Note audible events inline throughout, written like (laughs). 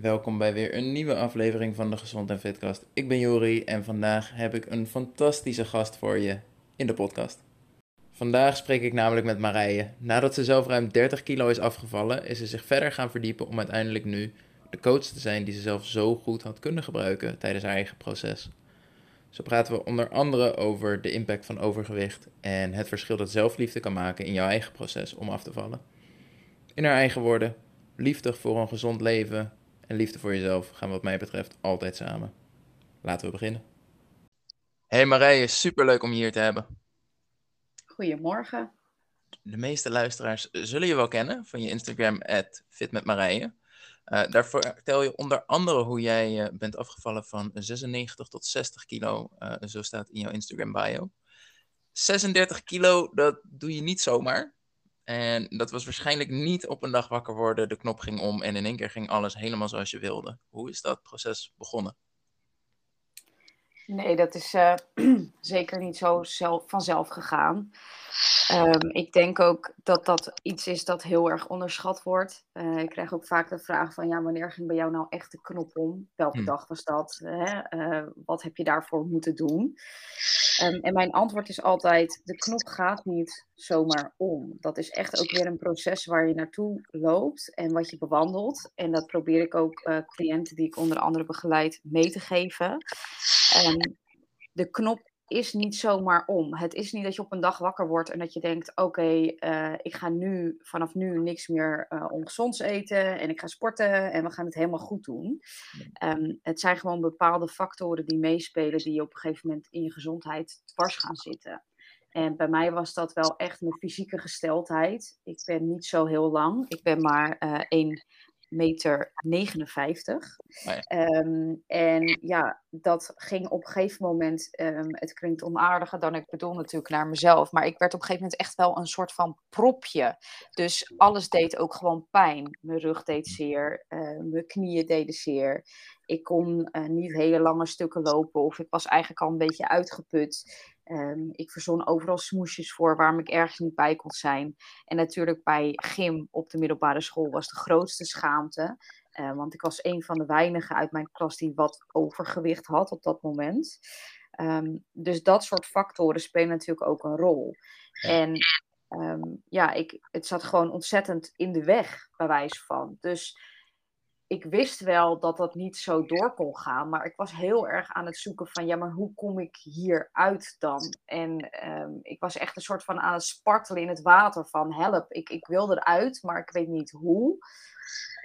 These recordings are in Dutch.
Welkom bij weer een nieuwe aflevering van de Gezond en Fitcast. Ik ben Jori en vandaag heb ik een fantastische gast voor je in de podcast. Vandaag spreek ik namelijk met Marije. Nadat ze zelf ruim 30 kilo is afgevallen, is ze zich verder gaan verdiepen om uiteindelijk nu de coach te zijn die ze zelf zo goed had kunnen gebruiken tijdens haar eigen proces. Zo praten we onder andere over de impact van overgewicht en het verschil dat zelfliefde kan maken in jouw eigen proces om af te vallen. In haar eigen woorden, liefde voor een gezond leven en liefde voor jezelf gaan wat mij betreft altijd samen. Laten we beginnen. Hey Marije, superleuk om je hier te hebben. Goedemorgen. De meeste luisteraars zullen je wel kennen van je Instagram, fitmetmarije. Uh, daar vertel je onder andere hoe jij uh, bent afgevallen van 96 tot 60 kilo. Uh, zo staat in jouw Instagram bio. 36 kilo, dat doe je niet zomaar. En dat was waarschijnlijk niet op een dag wakker worden, de knop ging om en in één keer ging alles helemaal zoals je wilde. Hoe is dat proces begonnen? Nee, dat is (clears throat) zeker niet zo zelf, vanzelf gegaan. Um, ik denk ook dat dat iets is dat heel erg onderschat wordt. Uh, ik krijg ook vaak de vraag van, ja, wanneer ging bij jou nou echt de knop om? Welke hm. dag was dat? Hè? Uh, wat heb je daarvoor moeten doen? Um, en mijn antwoord is altijd, de knop gaat niet zomaar om. Dat is echt ook weer een proces waar je naartoe loopt en wat je bewandelt. En dat probeer ik ook uh, cliënten die ik onder andere begeleid mee te geven. Um, de knop is niet zomaar om. Het is niet dat je op een dag wakker wordt en dat je denkt: oké, uh, ik ga nu vanaf nu niks meer uh, ongezonds eten en ik ga sporten en we gaan het helemaal goed doen. Um, het zijn gewoon bepaalde factoren die meespelen die op een gegeven moment in je gezondheid dwars gaan zitten. En bij mij was dat wel echt mijn fysieke gesteldheid. Ik ben niet zo heel lang. Ik ben maar uh, meter 59. Ehm, en ja, dat ging op een gegeven moment, um, het klinkt onaardiger dan ik bedoel natuurlijk naar mezelf, maar ik werd op een gegeven moment echt wel een soort van propje. Dus alles deed ook gewoon pijn. Mijn rug deed zeer, uh, mijn knieën deden zeer. Ik kon uh, niet hele lange stukken lopen of ik was eigenlijk al een beetje uitgeput. Um, ik verzon overal smoesjes voor waarom ik ergens niet bij kon zijn. En natuurlijk bij gym op de middelbare school was de grootste schaamte. Uh, want ik was een van de weinigen uit mijn klas die wat overgewicht had op dat moment. Um, dus dat soort factoren spelen natuurlijk ook een rol. En um, ja, ik, het zat gewoon ontzettend in de weg, bij wijze van. Dus ik wist wel dat dat niet zo door kon gaan, maar ik was heel erg aan het zoeken van, ja, maar hoe kom ik hieruit dan? En um, ik was echt een soort van aan het spartelen in het water van, help, ik, ik wil eruit, maar ik weet niet hoe.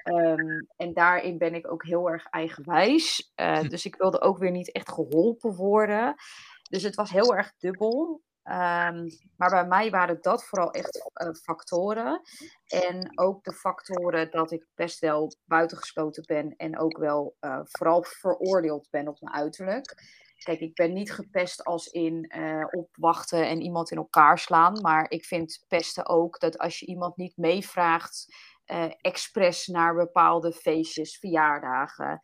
Um, en daarin ben ik ook heel erg eigenwijs. Uh, dus ik wilde ook weer niet echt geholpen worden. Dus het was heel erg dubbel. Um, maar bij mij waren dat vooral echt uh, factoren. En ook de factoren dat ik best wel buitengesloten ben en ook wel uh, vooral veroordeeld ben op mijn uiterlijk. Kijk, ik ben niet gepest als in uh, opwachten en iemand in elkaar slaan. Maar ik vind pesten ook dat als je iemand niet meevraagt, expres naar bepaalde feestjes, verjaardagen.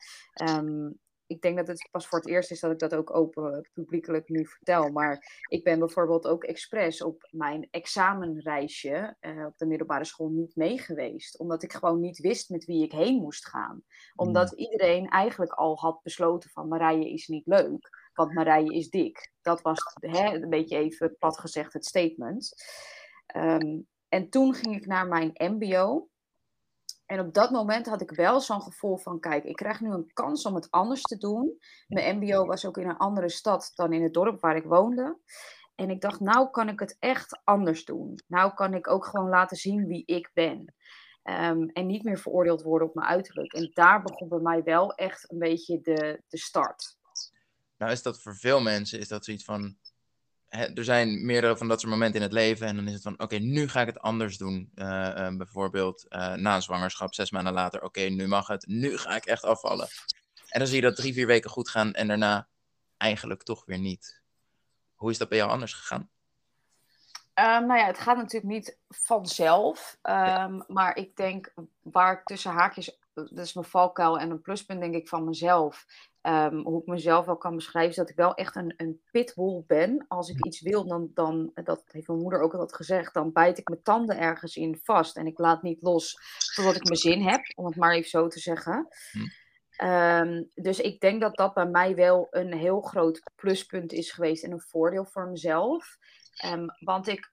Um, ik denk dat het pas voor het eerst is dat ik dat ook open publiekelijk nu vertel. Maar ik ben bijvoorbeeld ook expres op mijn examenreisje uh, op de middelbare school niet meegeweest. Omdat ik gewoon niet wist met wie ik heen moest gaan. Omdat mm. iedereen eigenlijk al had besloten van Marije is niet leuk, want Marije is dik. Dat was hè, een beetje even plat gezegd het statement. Um, en toen ging ik naar mijn mbo. En op dat moment had ik wel zo'n gevoel van, kijk, ik krijg nu een kans om het anders te doen. Mijn MBO was ook in een andere stad dan in het dorp waar ik woonde. En ik dacht, nou kan ik het echt anders doen. Nou kan ik ook gewoon laten zien wie ik ben. Um, en niet meer veroordeeld worden op mijn uiterlijk. En daar begon bij mij wel echt een beetje de, de start. Nou is dat voor veel mensen, is dat zoiets van, er zijn meerdere van dat soort momenten in het leven. En dan is het van, oké, nu ga ik het anders doen. Uh, uh, bijvoorbeeld uh, na een zwangerschap, zes maanden later. Oké, nu mag het. Nu ga ik echt afvallen. En dan zie je dat drie, vier weken goed gaan. En daarna eigenlijk toch weer niet. Hoe is dat bij jou anders gegaan? Um, nou ja, het gaat natuurlijk niet vanzelf. Um, ja. Maar ik denk waar ik tussen haakjes dat is mijn valkuil en een pluspunt denk ik van mezelf. Ehm, hoe ik mezelf wel kan beschrijven, is dat ik wel echt een, een pitbull ben. Als ik iets wil, dan, dan, dat heeft mijn moeder ook altijd gezegd, dan bijt ik mijn tanden ergens in vast. En ik laat niet los totdat ik mijn zin heb, om het maar even zo te zeggen. Hm. Ehm, dus ik denk dat dat bij mij wel een heel groot pluspunt is geweest en een voordeel voor mezelf. Um, want ik,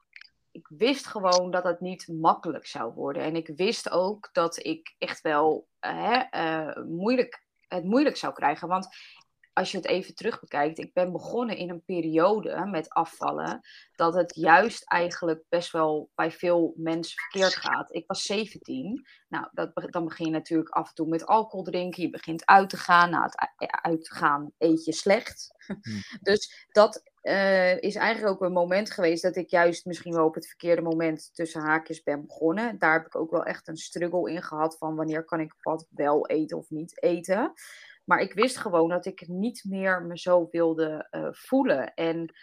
ik wist gewoon dat het niet makkelijk zou worden. En ik wist ook dat ik echt wel uh, moeilijk, het moeilijk zou krijgen. Want als je het even terug bekijkt, ik ben begonnen in een periode met afvallen, dat het juist eigenlijk best wel bij veel mensen verkeerd gaat. Ik was 17. Nou, dat, dan begin je natuurlijk af en toe met alcohol drinken. Je begint uit te gaan. Nou, het uitgaan eet je slecht. Hmm. (laughs) Dus dat uh, is eigenlijk ook een moment geweest dat ik juist misschien wel op het verkeerde moment tussen haakjes ben begonnen. Daar heb ik ook wel echt een struggle in gehad van wanneer kan ik wat wel eten of niet eten. Maar ik wist gewoon dat ik niet meer me zo wilde uh, voelen. En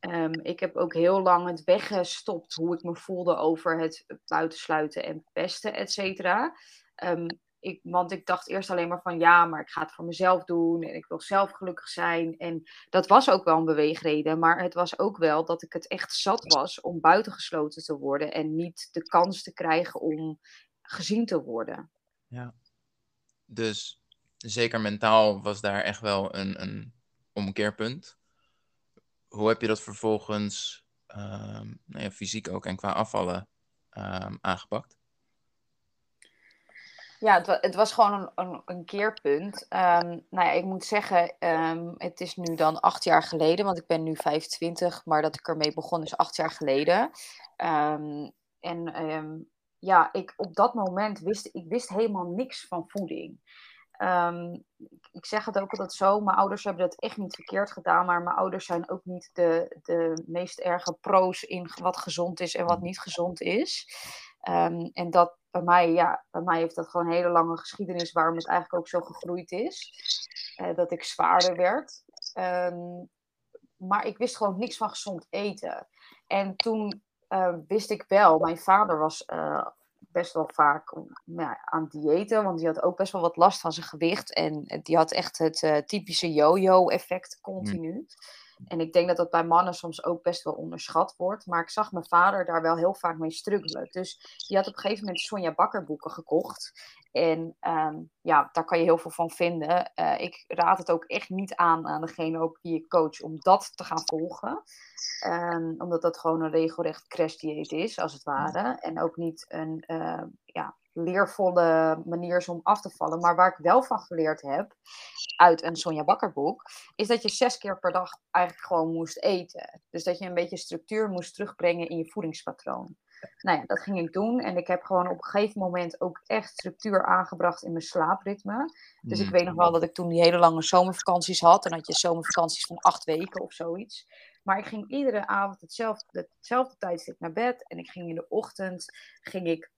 um, ik heb ook heel lang het weggestopt hoe ik me voelde over het buitensluiten en pesten, et cetera. Um, ik, want ik dacht eerst alleen maar van ja, maar ik ga het voor mezelf doen en ik wil zelf gelukkig zijn. En dat was ook wel een beweegreden, maar het was ook wel dat ik het echt zat was om buitengesloten te worden en niet de kans te krijgen om gezien te worden. Ja, dus zeker mentaal was daar echt wel een, een omkeerpunt. Hoe heb je dat vervolgens um, nou ja, fysiek ook en qua afvallen um, aangepakt? Ja, het, het, was gewoon een, een, keerpunt. Um, nou ja, ik moet zeggen, het is nu dan acht jaar geleden, want ik ben nu 25, maar dat ik ermee begon is acht jaar geleden. en ja, ik, op dat moment wist ik wist helemaal niks van voeding. Um, ik zeg het ook altijd zo, mijn ouders hebben dat echt niet verkeerd gedaan, maar mijn ouders zijn ook niet de, de meest erge pro's in wat gezond is en wat niet gezond is. Um, en dat bij mij, ja, bij mij heeft dat gewoon een hele lange geschiedenis waarom het eigenlijk ook zo gegroeid is. Uh, dat ik zwaarder werd. Um, maar ik wist gewoon niks van gezond eten. En toen uh, wist ik wel, mijn vader was uh, best wel vaak nou, aan diëten, want die had ook best wel wat last van zijn gewicht. En die had echt het uh, typische yo-yo-effect continu. En ik denk dat dat bij mannen soms ook best wel onderschat wordt. Maar ik zag mijn vader daar wel heel vaak mee struggelen. Dus die had op een gegeven moment Sonja Bakker boeken gekocht. En um, ja, daar kan je heel veel van vinden. Uh, ik raad het ook echt niet aan aan degene ook die ik coach om dat te gaan volgen. Um, omdat dat gewoon een regelrecht crashdieet is, als het ware. En ook niet een uh, ja, leervolle manier is om af te vallen. Maar waar ik wel van geleerd heb, uit een Sonja Bakker boek, is dat je zes keer per dag eigenlijk gewoon moest eten. Dus dat je een beetje structuur moest terugbrengen in je voedingspatroon. Nou ja, dat ging ik doen. En ik heb gewoon op een gegeven moment ook echt structuur aangebracht in mijn slaapritme. Dus ik mm. weet nog wel dat ik toen die hele lange zomervakanties had. En had je zomervakanties van acht weken of zoiets. Maar ik ging iedere avond hetzelfde, hetzelfde tijdstip naar bed. En ik ging in de ochtend ging ik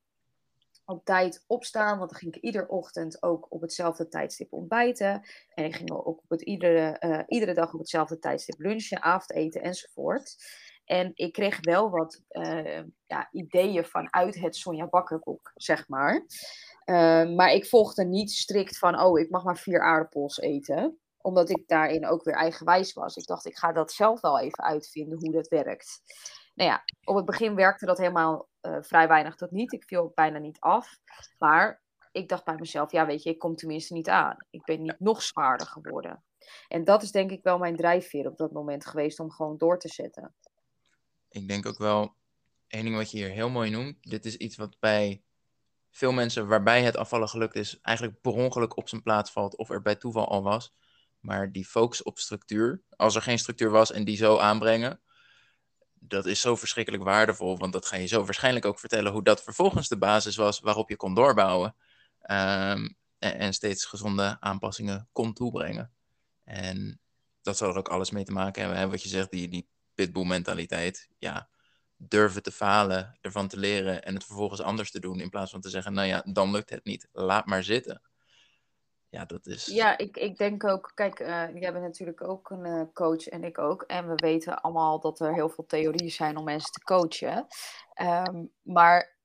op tijd opstaan, want dan ging ik iedere ochtend ook op hetzelfde tijdstip ontbijten. En ik ging ook op het iedere, uh, iedere dag op hetzelfde tijdstip lunchen, avondeten enzovoort. En ik kreeg wel wat uh, ja, ideeën vanuit het Sonja Bakkerboek, zeg maar. Uh, maar ik volgde niet strikt van, oh, ik mag maar vier aardappels eten. Omdat ik daarin ook weer eigenwijs was. Ik dacht, ik ga dat zelf wel even uitvinden hoe dat werkt. Nou ja, op het begin werkte dat helemaal uh, vrij weinig tot niet. Ik viel bijna niet af. Maar ik dacht bij mezelf, ja weet je, ik kom tenminste niet aan. Ik ben niet nog zwaarder geworden. En dat is denk ik wel mijn drijfveer op dat moment geweest om gewoon door te zetten. Ik denk ook wel, één ding wat je hier heel mooi noemt, dit is iets wat bij veel mensen waarbij het afvallen gelukt is, eigenlijk per ongeluk op zijn plaats valt of er bij toeval al was. Maar die focus op structuur, als er geen structuur was en die zo aanbrengen, dat is zo verschrikkelijk waardevol, want dat ga je zo waarschijnlijk ook vertellen hoe dat vervolgens de basis was waarop je kon doorbouwen ehm, en, steeds gezonde aanpassingen kon toebrengen. En dat zal er ook alles mee te maken hebben, wat je zegt, die, die pitbull mentaliteit. Ja, durven te falen, ervan te leren en het vervolgens anders te doen in plaats van te zeggen, nou ja, dan lukt het niet, laat maar zitten ja, dat is. Ja, ik, ik denk ook, kijk, uh, jij bent natuurlijk ook een uh, coach en ik ook. En we weten allemaal dat er heel veel theorieën zijn om mensen te coachen. Um, maar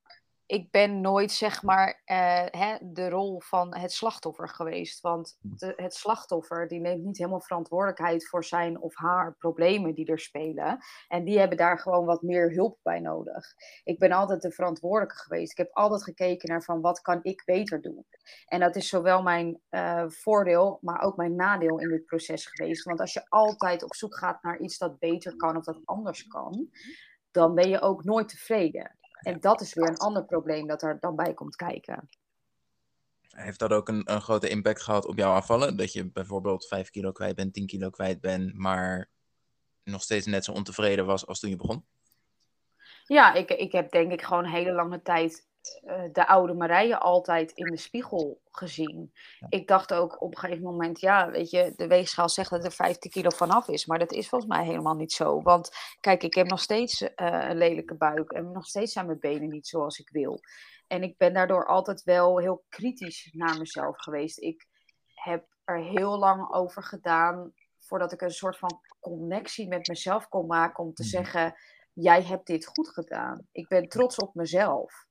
ik ben nooit zeg maar eh, hè, de rol van het slachtoffer geweest. Want Hm. de, het slachtoffer die neemt niet helemaal verantwoordelijkheid voor zijn of haar problemen die er spelen. En die hebben daar gewoon wat meer hulp bij nodig. Ik ben altijd de verantwoordelijke geweest. Ik heb altijd gekeken naar van wat kan ik beter doen. En dat is zowel mijn eh, voordeel, maar ook mijn nadeel in dit proces geweest. Want als je altijd op zoek gaat naar iets dat beter kan of dat anders kan, dan ben je ook nooit tevreden. En dat is weer een ander probleem dat er dan bij komt kijken. Heeft dat ook een, een grote impact gehad op jouw afvallen? Dat je bijvoorbeeld 5 kilo kwijt bent, 10 kilo kwijt bent, maar nog steeds net zo ontevreden was als toen je begon? Ja, ik, ik heb denk ik gewoon een hele lange tijd de oude Marije altijd in de spiegel gezien. Ik dacht ook op een gegeven moment, ja, weet je, de weegschaal zegt dat er 15 kilo vanaf is, maar dat is volgens mij helemaal niet zo. Want kijk, ik heb nog steeds eh, een lelijke buik en nog steeds zijn mijn benen niet zoals ik wil. En ik ben daardoor altijd wel heel kritisch naar mezelf geweest. Ik heb er heel lang over gedaan voordat ik een soort van connectie met mezelf kon maken om te Mhm. zeggen, jij hebt dit goed gedaan. Ik ben trots op mezelf.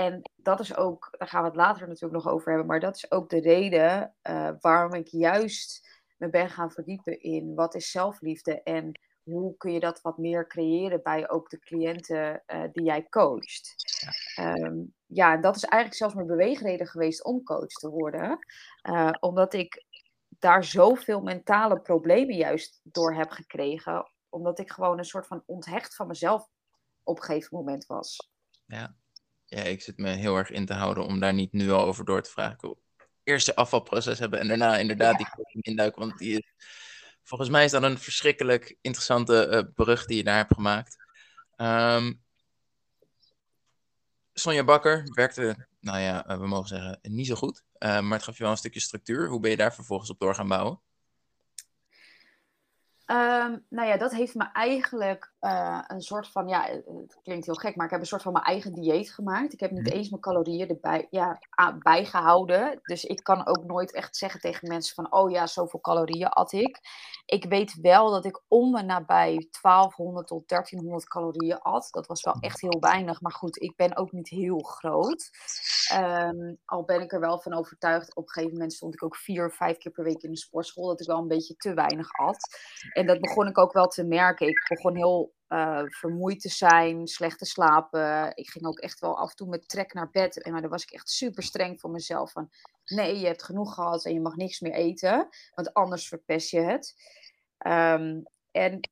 En dat is ook, daar gaan we het later natuurlijk nog over hebben, maar dat is ook de reden eh, waarom ik juist me ben gaan verdiepen in wat is zelfliefde en hoe kun je dat wat meer creëren bij ook de cliënten eh, die jij coacht. Ehm, ja, dat is eigenlijk zelfs mijn beweegreden geweest om coach te worden, Eh, omdat ik daar zoveel mentale problemen juist door heb gekregen, omdat ik gewoon een soort van onthecht van mezelf op een gegeven moment was. Ja. Ja, ik zit me heel erg in te houden om daar niet nu al over door te vragen. Ik wil eerst je afvalproces hebben en daarna inderdaad die coaching induiken. Want die is, volgens mij is dat een verschrikkelijk interessante eh, brug die je daar hebt gemaakt. Ehm, Sonja Bakker werkte, nou ja, eh, we mogen zeggen, niet zo goed. Eh, maar het gaf je wel een stukje structuur. Hoe ben je daar vervolgens op door gaan bouwen? Ehm, nou ja, dat heeft me eigenlijk eh, een soort van, ja, het klinkt heel gek, maar ik heb een soort van mijn eigen dieet gemaakt. Ik heb niet Mhm. eens mijn calorieën erbij ja, bijgehouden. Dus ik kan ook nooit echt zeggen tegen mensen van, oh ja, zoveel calorieën at ik. Ik weet wel dat ik om en nabij 1200 tot 1300 calorieën at. Dat was wel echt heel weinig, maar goed, ik ben ook niet heel groot. Ehm, al ben ik er wel van overtuigd, op een gegeven moment stond ik ook vier of vijf keer per week in de sportschool, dat ik wel een beetje te weinig at. En dat begon ik ook wel te merken. Ik begon heel eh, vermoeid te zijn, slecht te slapen. Ik ging ook echt wel af en toe met trek naar bed. En maar dan was ik echt super streng voor mezelf. Van nee, je hebt genoeg gehad en je mag niks meer eten. Want anders verpest je het. Ehm, en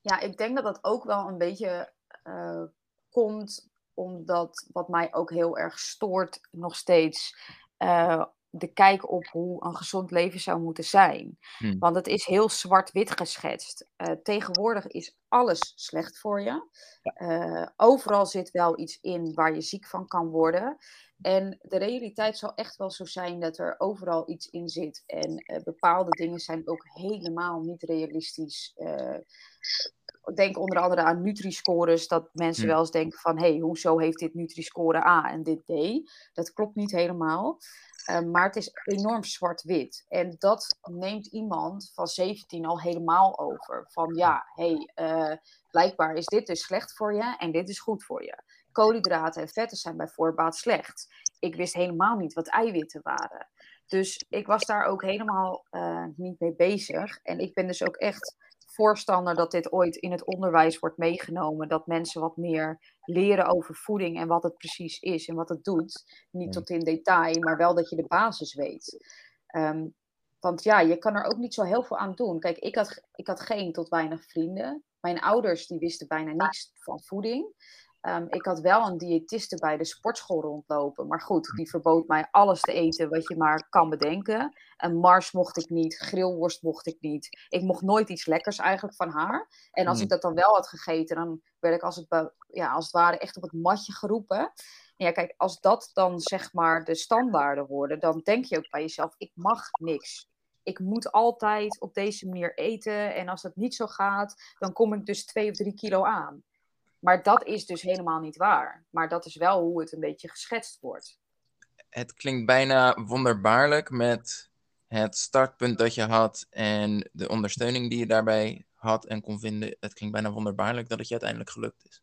ja, ik denk dat dat ook wel een beetje eh, komt omdat wat mij ook heel erg stoort nog steeds. eh, de kijk op hoe een gezond leven zou moeten zijn. Hmm. Want het is heel zwart-wit geschetst. Eh, tegenwoordig is alles slecht voor je. Eh, overal zit wel iets in waar je ziek van kan worden. En de realiteit zal echt wel zo zijn dat er overal iets in zit. En eh, bepaalde dingen zijn ook helemaal niet realistisch. Denk onder andere aan Nutri-scores. Dat mensen Hmm. wel eens denken van... hé, hey, hoezo heeft dit Nutri-score A en dit D? Dat klopt niet helemaal. Uh, maar het is enorm zwart-wit. En dat neemt iemand van 17 al helemaal over. Van ja, hey, uh, blijkbaar is dit dus slecht voor je en dit is goed voor je. Koolhydraten en vetten zijn bij voorbaat slecht. Ik wist helemaal niet wat eiwitten waren. Dus ik was daar ook helemaal uh, niet mee bezig. En ik ben dus ook echt voorstander dat dit ooit in het onderwijs wordt meegenomen. Dat mensen wat meer leren over voeding en wat het precies is en wat het doet. Niet tot in detail, maar wel dat je de basis weet. Um, want ja, je kan er ook niet zo heel veel aan doen. Kijk, ik had, ik had geen tot weinig vrienden. Mijn ouders die wisten bijna niks van voeding. Um, ik had wel een diëtiste bij de sportschool rondlopen. Maar goed, die verbood mij alles te eten wat je maar kan bedenken. Een mars mocht ik niet, grillworst mocht ik niet. Ik mocht nooit iets lekkers eigenlijk van haar. En als mm. ik dat dan wel had gegeten, dan werd ik als het, ja, als het ware echt op het matje geroepen. Ja, kijk, als dat dan zeg maar de standaarden worden, dan denk je ook bij jezelf, ik mag niks. Ik moet altijd op deze manier eten. En als dat niet zo gaat, dan kom ik dus twee of drie kilo aan. Maar dat is dus helemaal niet waar. Maar dat is wel hoe het een beetje geschetst wordt. Het klinkt bijna wonderbaarlijk met het startpunt dat je had en de ondersteuning die je daarbij had en kon vinden. Het klinkt bijna wonderbaarlijk dat het je uiteindelijk gelukt is.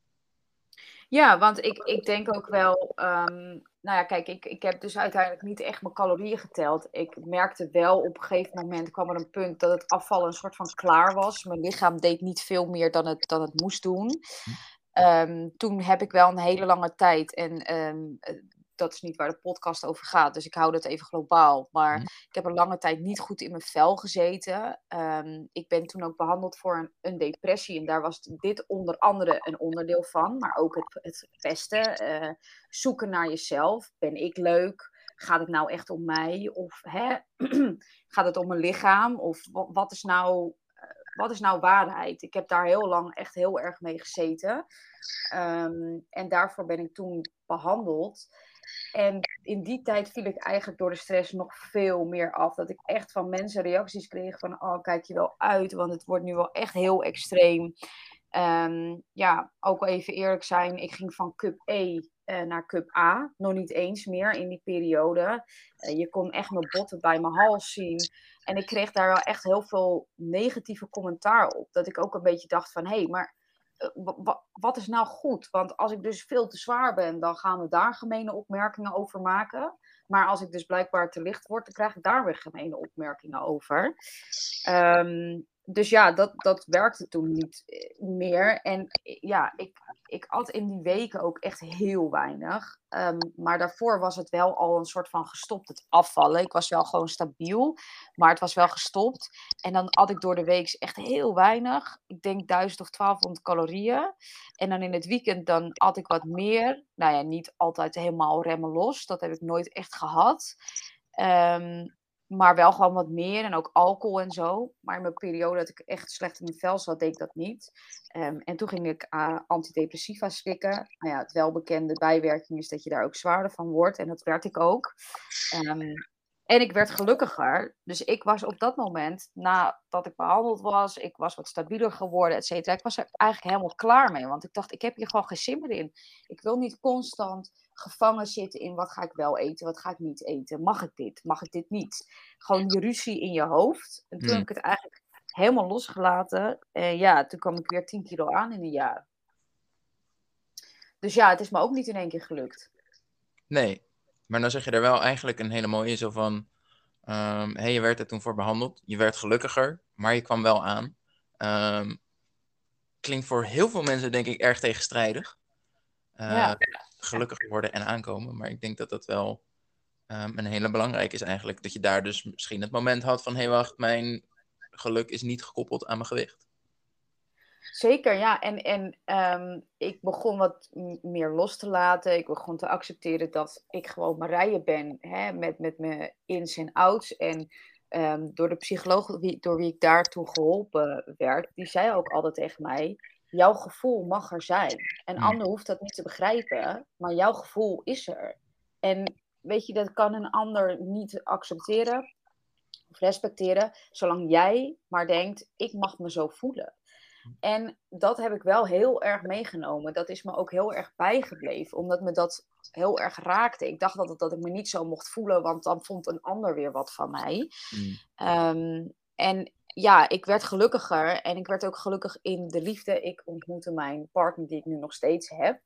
Ja, want ik, ik denk ook wel, ehm, nou ja, kijk, ik, ik heb dus uiteindelijk niet echt mijn calorieën geteld. Ik merkte wel op een gegeven moment kwam er een punt dat het afvallen een soort van klaar was. Mijn lichaam deed niet veel meer dan het, dan het moest doen. Ehm, toen heb ik wel een hele lange tijd, en ehm, dat is niet waar de podcast over gaat, dus ik hou dat even globaal. Maar mhm. ik heb een lange tijd niet goed in mijn vel gezeten. Ehm, ik ben toen ook behandeld voor een, een, depressie en daar was dit onder andere een onderdeel van. Maar ook het, het pesten, uh, zoeken naar jezelf. Ben ik leuk? Gaat het nou echt om mij? Of hè, (clears throat) gaat het om mijn lichaam? Of wat is nou eh, wat is nou waarheid? Ik heb daar heel lang echt heel erg mee gezeten. Ehm, en daarvoor ben ik toen behandeld. En in die tijd viel ik eigenlijk door de stress nog veel meer af. Dat ik echt van mensen reacties kreeg van, oh kijk je wel uit, want het wordt nu wel echt heel extreem. Um, ja, ook even eerlijk zijn, ik ging van cup E naar cup A. Nog niet eens meer in die periode. Uh, je kon echt mijn botten bij mijn hals zien. En ik kreeg daar wel echt heel veel negatieve commentaar op. Dat ik ook een beetje dacht van, hé, hey, maar eh, wat is nou goed? Want als ik dus veel te zwaar ben, dan gaan we daar gemene opmerkingen over maken. Maar als ik dus blijkbaar te licht word, dan krijg ik daar weer gemene opmerkingen over. Um, dus ja, dat, dat werkte toen niet eh, meer. En eh, ja, ik, ik at in die weken ook echt heel weinig. Ehm, maar daarvoor was het wel al een soort van gestopt, het afvallen. Ik was wel gewoon stabiel, maar het was wel gestopt. En dan at ik door de week echt heel weinig. Ik denk 1000 of 1200 calorieën. En dan in het weekend dan at ik wat meer. Nou ja, niet altijd helemaal remmen los. Dat heb ik nooit echt gehad. Um, maar wel gewoon wat meer en ook alcohol en zo. Maar in mijn periode dat ik echt slecht in mijn vel zat, deed ik dat niet. Um, en toen ging ik uh, antidepressiva slikken. Nou ja, het welbekende bijwerking is dat je daar ook zwaarder van wordt. En dat werd ik ook. Um, en ik werd gelukkiger. Dus ik was op dat moment, nadat ik behandeld was, ik was wat stabieler geworden, et cetera. Ik was er eigenlijk helemaal klaar mee. Want ik dacht, ik heb hier gewoon geen zin meer in. Ik wil niet constant gevangen zitten in wat ga ik wel eten, wat ga ik niet eten. Mag ik dit, mag ik dit niet? Gewoon die ruzie in je hoofd. En toen hmm. heb ik het eigenlijk helemaal losgelaten. En ja, toen kwam ik weer 10 kilo aan in een jaar. Dus ja, het is me ook niet in één keer gelukt. Nee, maar dan zeg je er wel eigenlijk een hele mooie zo van... Um, hey, je werd er toen voor behandeld. Je werd gelukkiger, maar je kwam wel aan. Um, klinkt voor heel veel mensen denk ik erg tegenstrijdig. Uh, ja. Gelukkig worden en aankomen. Maar ik denk dat dat wel um, een hele belangrijke is eigenlijk. Dat je daar dus misschien het moment had van... hé, hey, wacht, mijn geluk is niet gekoppeld aan mijn gewicht. Zeker, ja. En, en um, ik begon wat meer los te laten. Ik begon te accepteren dat ik gewoon Marije ben. Hè, met, met mijn ins en outs. En um, door de psycholoog wie, door wie ik daartoe geholpen werd, die zei ook altijd tegen mij: Jouw gevoel mag er zijn. En ander hoeft dat niet te begrijpen, maar jouw gevoel is er. En weet je, dat kan een ander niet accepteren of respecteren, zolang jij maar denkt: Ik mag me zo voelen. En dat heb ik wel heel erg meegenomen. Dat is me ook heel erg bijgebleven, omdat me dat heel erg raakte. Ik dacht altijd dat ik me niet zo mocht voelen, want dan vond een ander weer wat van mij. Mm. Ehm, en ja, ik werd gelukkiger en ik werd ook gelukkig in de liefde. Ik ontmoette mijn partner, die ik nu nog steeds heb.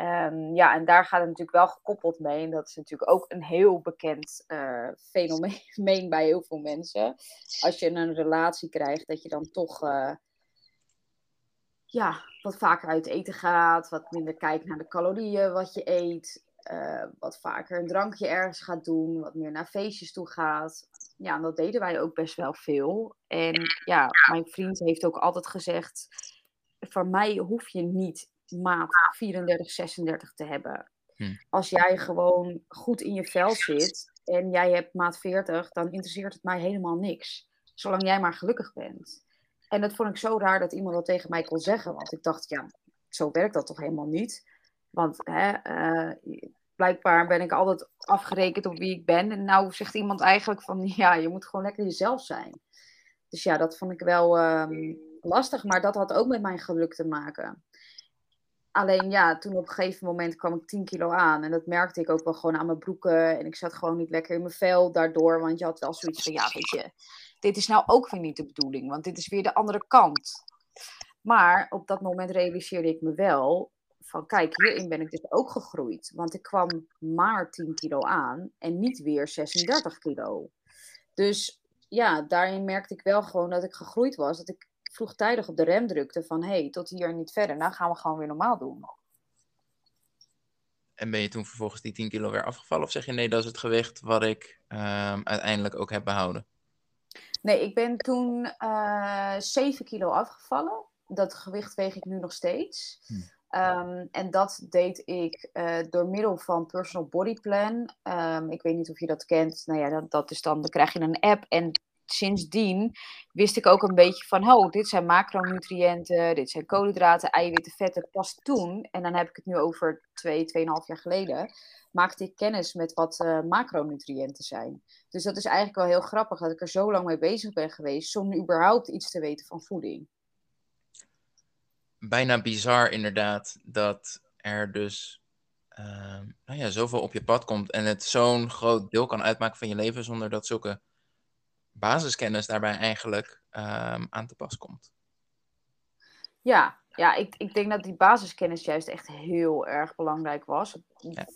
Um, ja, en daar gaat het natuurlijk wel gekoppeld mee. En dat is natuurlijk ook een heel bekend uh, fenomeen (laughs) bij heel veel mensen. Als je een relatie krijgt, dat je dan toch. Uh, ja, wat vaker uit eten gaat, wat minder kijkt naar de calorieën wat je eet, uh, wat vaker een drankje ergens gaat doen, wat meer naar feestjes toe gaat. Ja, en dat deden wij ook best wel veel. En ja, mijn vriend heeft ook altijd gezegd, voor mij hoef je niet maat 34, 36 te hebben. Hm. Als jij gewoon goed in je vel zit en jij hebt maat 40, dan interesseert het mij helemaal niks. Zolang jij maar gelukkig bent. En dat vond ik zo raar dat iemand dat tegen mij kon zeggen. Want ik dacht, ja, zo werkt dat toch helemaal niet. Want hè, uh, blijkbaar ben ik altijd afgerekend op wie ik ben. En nou zegt iemand eigenlijk van, (laughs) ja, je moet gewoon lekker jezelf zijn. Dus ja, dat vond ik wel um, lastig. Maar dat had ook met mijn geluk te maken. Alleen ja, toen op een gegeven moment kwam ik 10 kilo aan. En dat merkte ik ook wel gewoon aan mijn broeken. En ik zat gewoon niet lekker in mijn vel daardoor. Want je had wel zoiets van, ja, weet je, dit is nou ook weer niet de bedoeling, want dit is weer de andere kant. Maar op dat moment realiseerde ik me wel van kijk, hierin ben ik dus ook gegroeid. Want ik kwam maar 10 kilo aan en niet weer 36 kilo. Dus ja, daarin merkte ik wel gewoon dat ik gegroeid was. Dat ik vroegtijdig op de rem drukte van hé, hey, tot hier en niet verder. Nou gaan we gewoon weer normaal doen. En ben je toen vervolgens die 10 kilo weer afgevallen? Of zeg je nee, dat is het gewicht wat ik ehm, uiteindelijk ook heb behouden? Nee, ik ben toen uh, eh, 7 kilo afgevallen. Dat gewicht weeg ik nu nog steeds. Hm. Um, en dat deed ik uh, door middel van Personal Body Plan. Um, ik weet niet of je dat kent. Nou ja, dat, dat is dan, dan krijg je een app. En sindsdien wist ik ook een beetje van, oh, dit zijn macronutriënten, dit zijn koolhydraten, eiwitten, vetten. Pas toen, en dan heb ik het nu over twee, tweeënhalf jaar geleden, maakte ik kennis met wat uh, macronutriënten zijn. Dus dat is eigenlijk wel heel grappig dat ik er zo lang mee bezig ben geweest, zonder überhaupt iets te weten van voeding bijna bizar inderdaad dat er dus uh, nou ja, zoveel op je pad komt en het zo'n groot deel kan uitmaken van je leven zonder dat zulke basiskennis daarbij eigenlijk um, aan te pas komt. Ja, ja ik, ik denk dat die basiskennis juist echt heel erg belangrijk was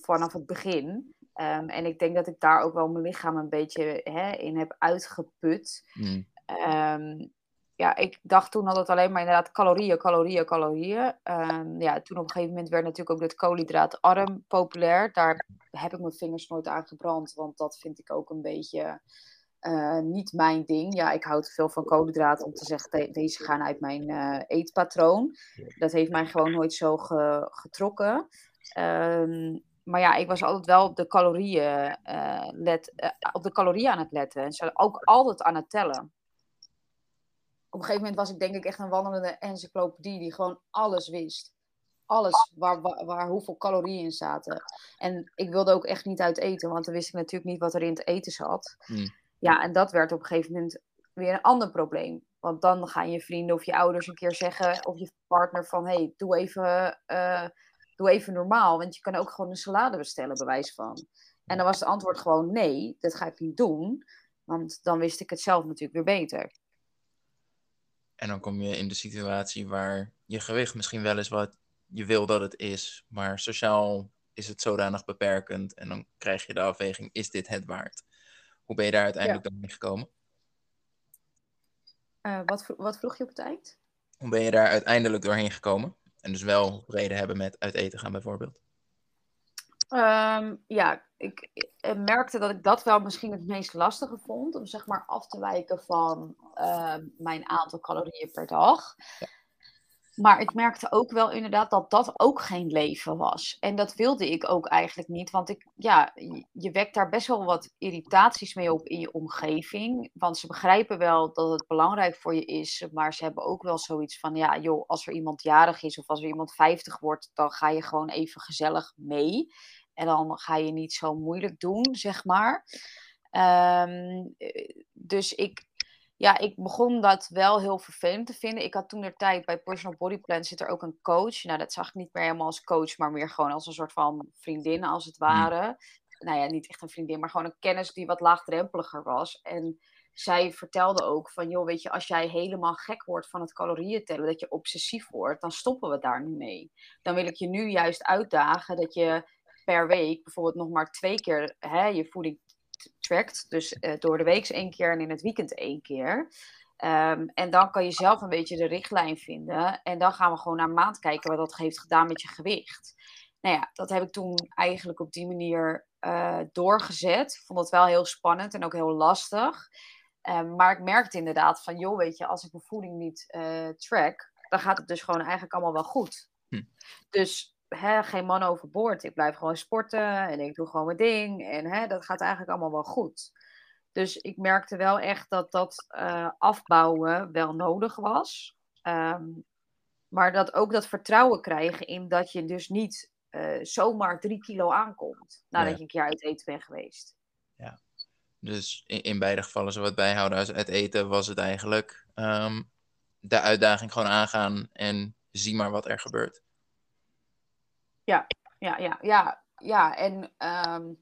vanaf het begin. Um, en ik denk dat ik daar ook wel mijn lichaam een beetje hè, in heb uitgeput. Mm. Um, ja, ik dacht toen altijd alleen maar inderdaad calorieën, calorieën, calorieën. Um, ja, toen op een gegeven moment werd natuurlijk ook het koolhydraatarm populair. Daar heb ik mijn vingers nooit aan gebrand, want dat vind ik ook een beetje uh, niet mijn ding. Ja, ik hou te veel van koolhydraten om te zeggen, deze gaan uit mijn uh, eetpatroon. Dat heeft mij gewoon nooit zo ge getrokken. Um, maar ja, ik was altijd wel op de calorieën, uh, let, op de calorieën aan het letten. En ook altijd aan het tellen een gegeven moment was ik denk ik echt een wandelende encyclopedie die gewoon alles wist. Alles waar, waar, hoeveel calorieën in zaten. En ik wilde ook echt niet uit eten, want dan wist ik natuurlijk niet wat er in het eten zat. Hmm. Ja, en dat werd op een gegeven moment weer een ander probleem. Want dan gaan je vrienden of je ouders een keer zeggen, of je partner van, hey, doe even, uh, doe even normaal. Want je kan ook gewoon een salade bestellen, bewijs van. En dan was het antwoord gewoon, nee, dat ga ik niet doen. Want dan wist ik het zelf natuurlijk weer beter. En dan kom je in de situatie waar je gewicht misschien wel is wat je wil dat het is, maar sociaal is het zodanig beperkend. En dan krijg je de afweging, is dit het waard? Hoe ben je daar uiteindelijk ja. doorheen gekomen? Uh, wat, wat vroeg je op het eind? Hoe ben je daar uiteindelijk doorheen gekomen? En dus wel reden hebben met uit eten gaan bijvoorbeeld. Um, ja, ik, merkte dat ik dat wel misschien het meest lastige vond. Om zeg maar af te wijken van uh, mijn aantal calorieën per dag. Maar ik merkte ook wel inderdaad dat dat ook geen leven was. En dat wilde ik ook eigenlijk niet. Want ik, ja, je wekt daar best wel wat irritaties mee op in je omgeving. Want ze begrijpen wel dat het belangrijk voor je is. Maar ze hebben ook wel zoiets van: ja, joh, als er iemand jarig is of als er iemand 50 wordt, dan ga je gewoon even gezellig mee. En dan ga je niet zo moeilijk doen, zeg maar. Um, dus ik, ja, ik begon dat wel heel vervelend te vinden. Ik had toen de tijd bij Personal Body Plan zit er ook een coach. Nou, dat zag ik niet meer helemaal als coach, maar meer gewoon als een soort van vriendin, als het ware. Nou ja, niet echt een vriendin, maar gewoon een kennis die wat laagdrempeliger was. En zij vertelde ook van, joh, weet je, als jij helemaal gek wordt van het calorieën tellen, dat je obsessief wordt, dan stoppen we daar nu mee. Dan wil ik je nu juist uitdagen dat je per week bijvoorbeeld nog maar twee keer hè, je voeding trackt. Dus uh, door de week één keer en in het weekend één keer. Um, en dan kan je zelf een beetje de richtlijn vinden. En dan gaan we gewoon naar maand kijken wat dat heeft gedaan met je gewicht. Nou ja, dat heb ik toen eigenlijk op die manier uh, doorgezet. Ik vond het wel heel spannend en ook heel lastig. Um, maar ik merkte inderdaad van, joh, weet je, als ik mijn voeding niet uh, track, dan gaat het dus gewoon eigenlijk allemaal wel goed. Hm. Dus hè, geen man overboord. Ik blijf gewoon sporten en ik doe gewoon mijn ding. En hè, dat gaat eigenlijk allemaal wel goed. Dus ik merkte wel echt dat dat uh, afbouwen wel nodig was. Um, maar dat ook dat vertrouwen krijgen in dat je dus niet uh, zomaar drie kilo aankomt nadat je een keer uit eten bent geweest. Ja, dus in, in beide gevallen, zo wat bijhouden als uit eten, was het eigenlijk um, de uitdaging gewoon aangaan en zie maar wat er gebeurt. Ja, ja, ja, ja. ja. En um,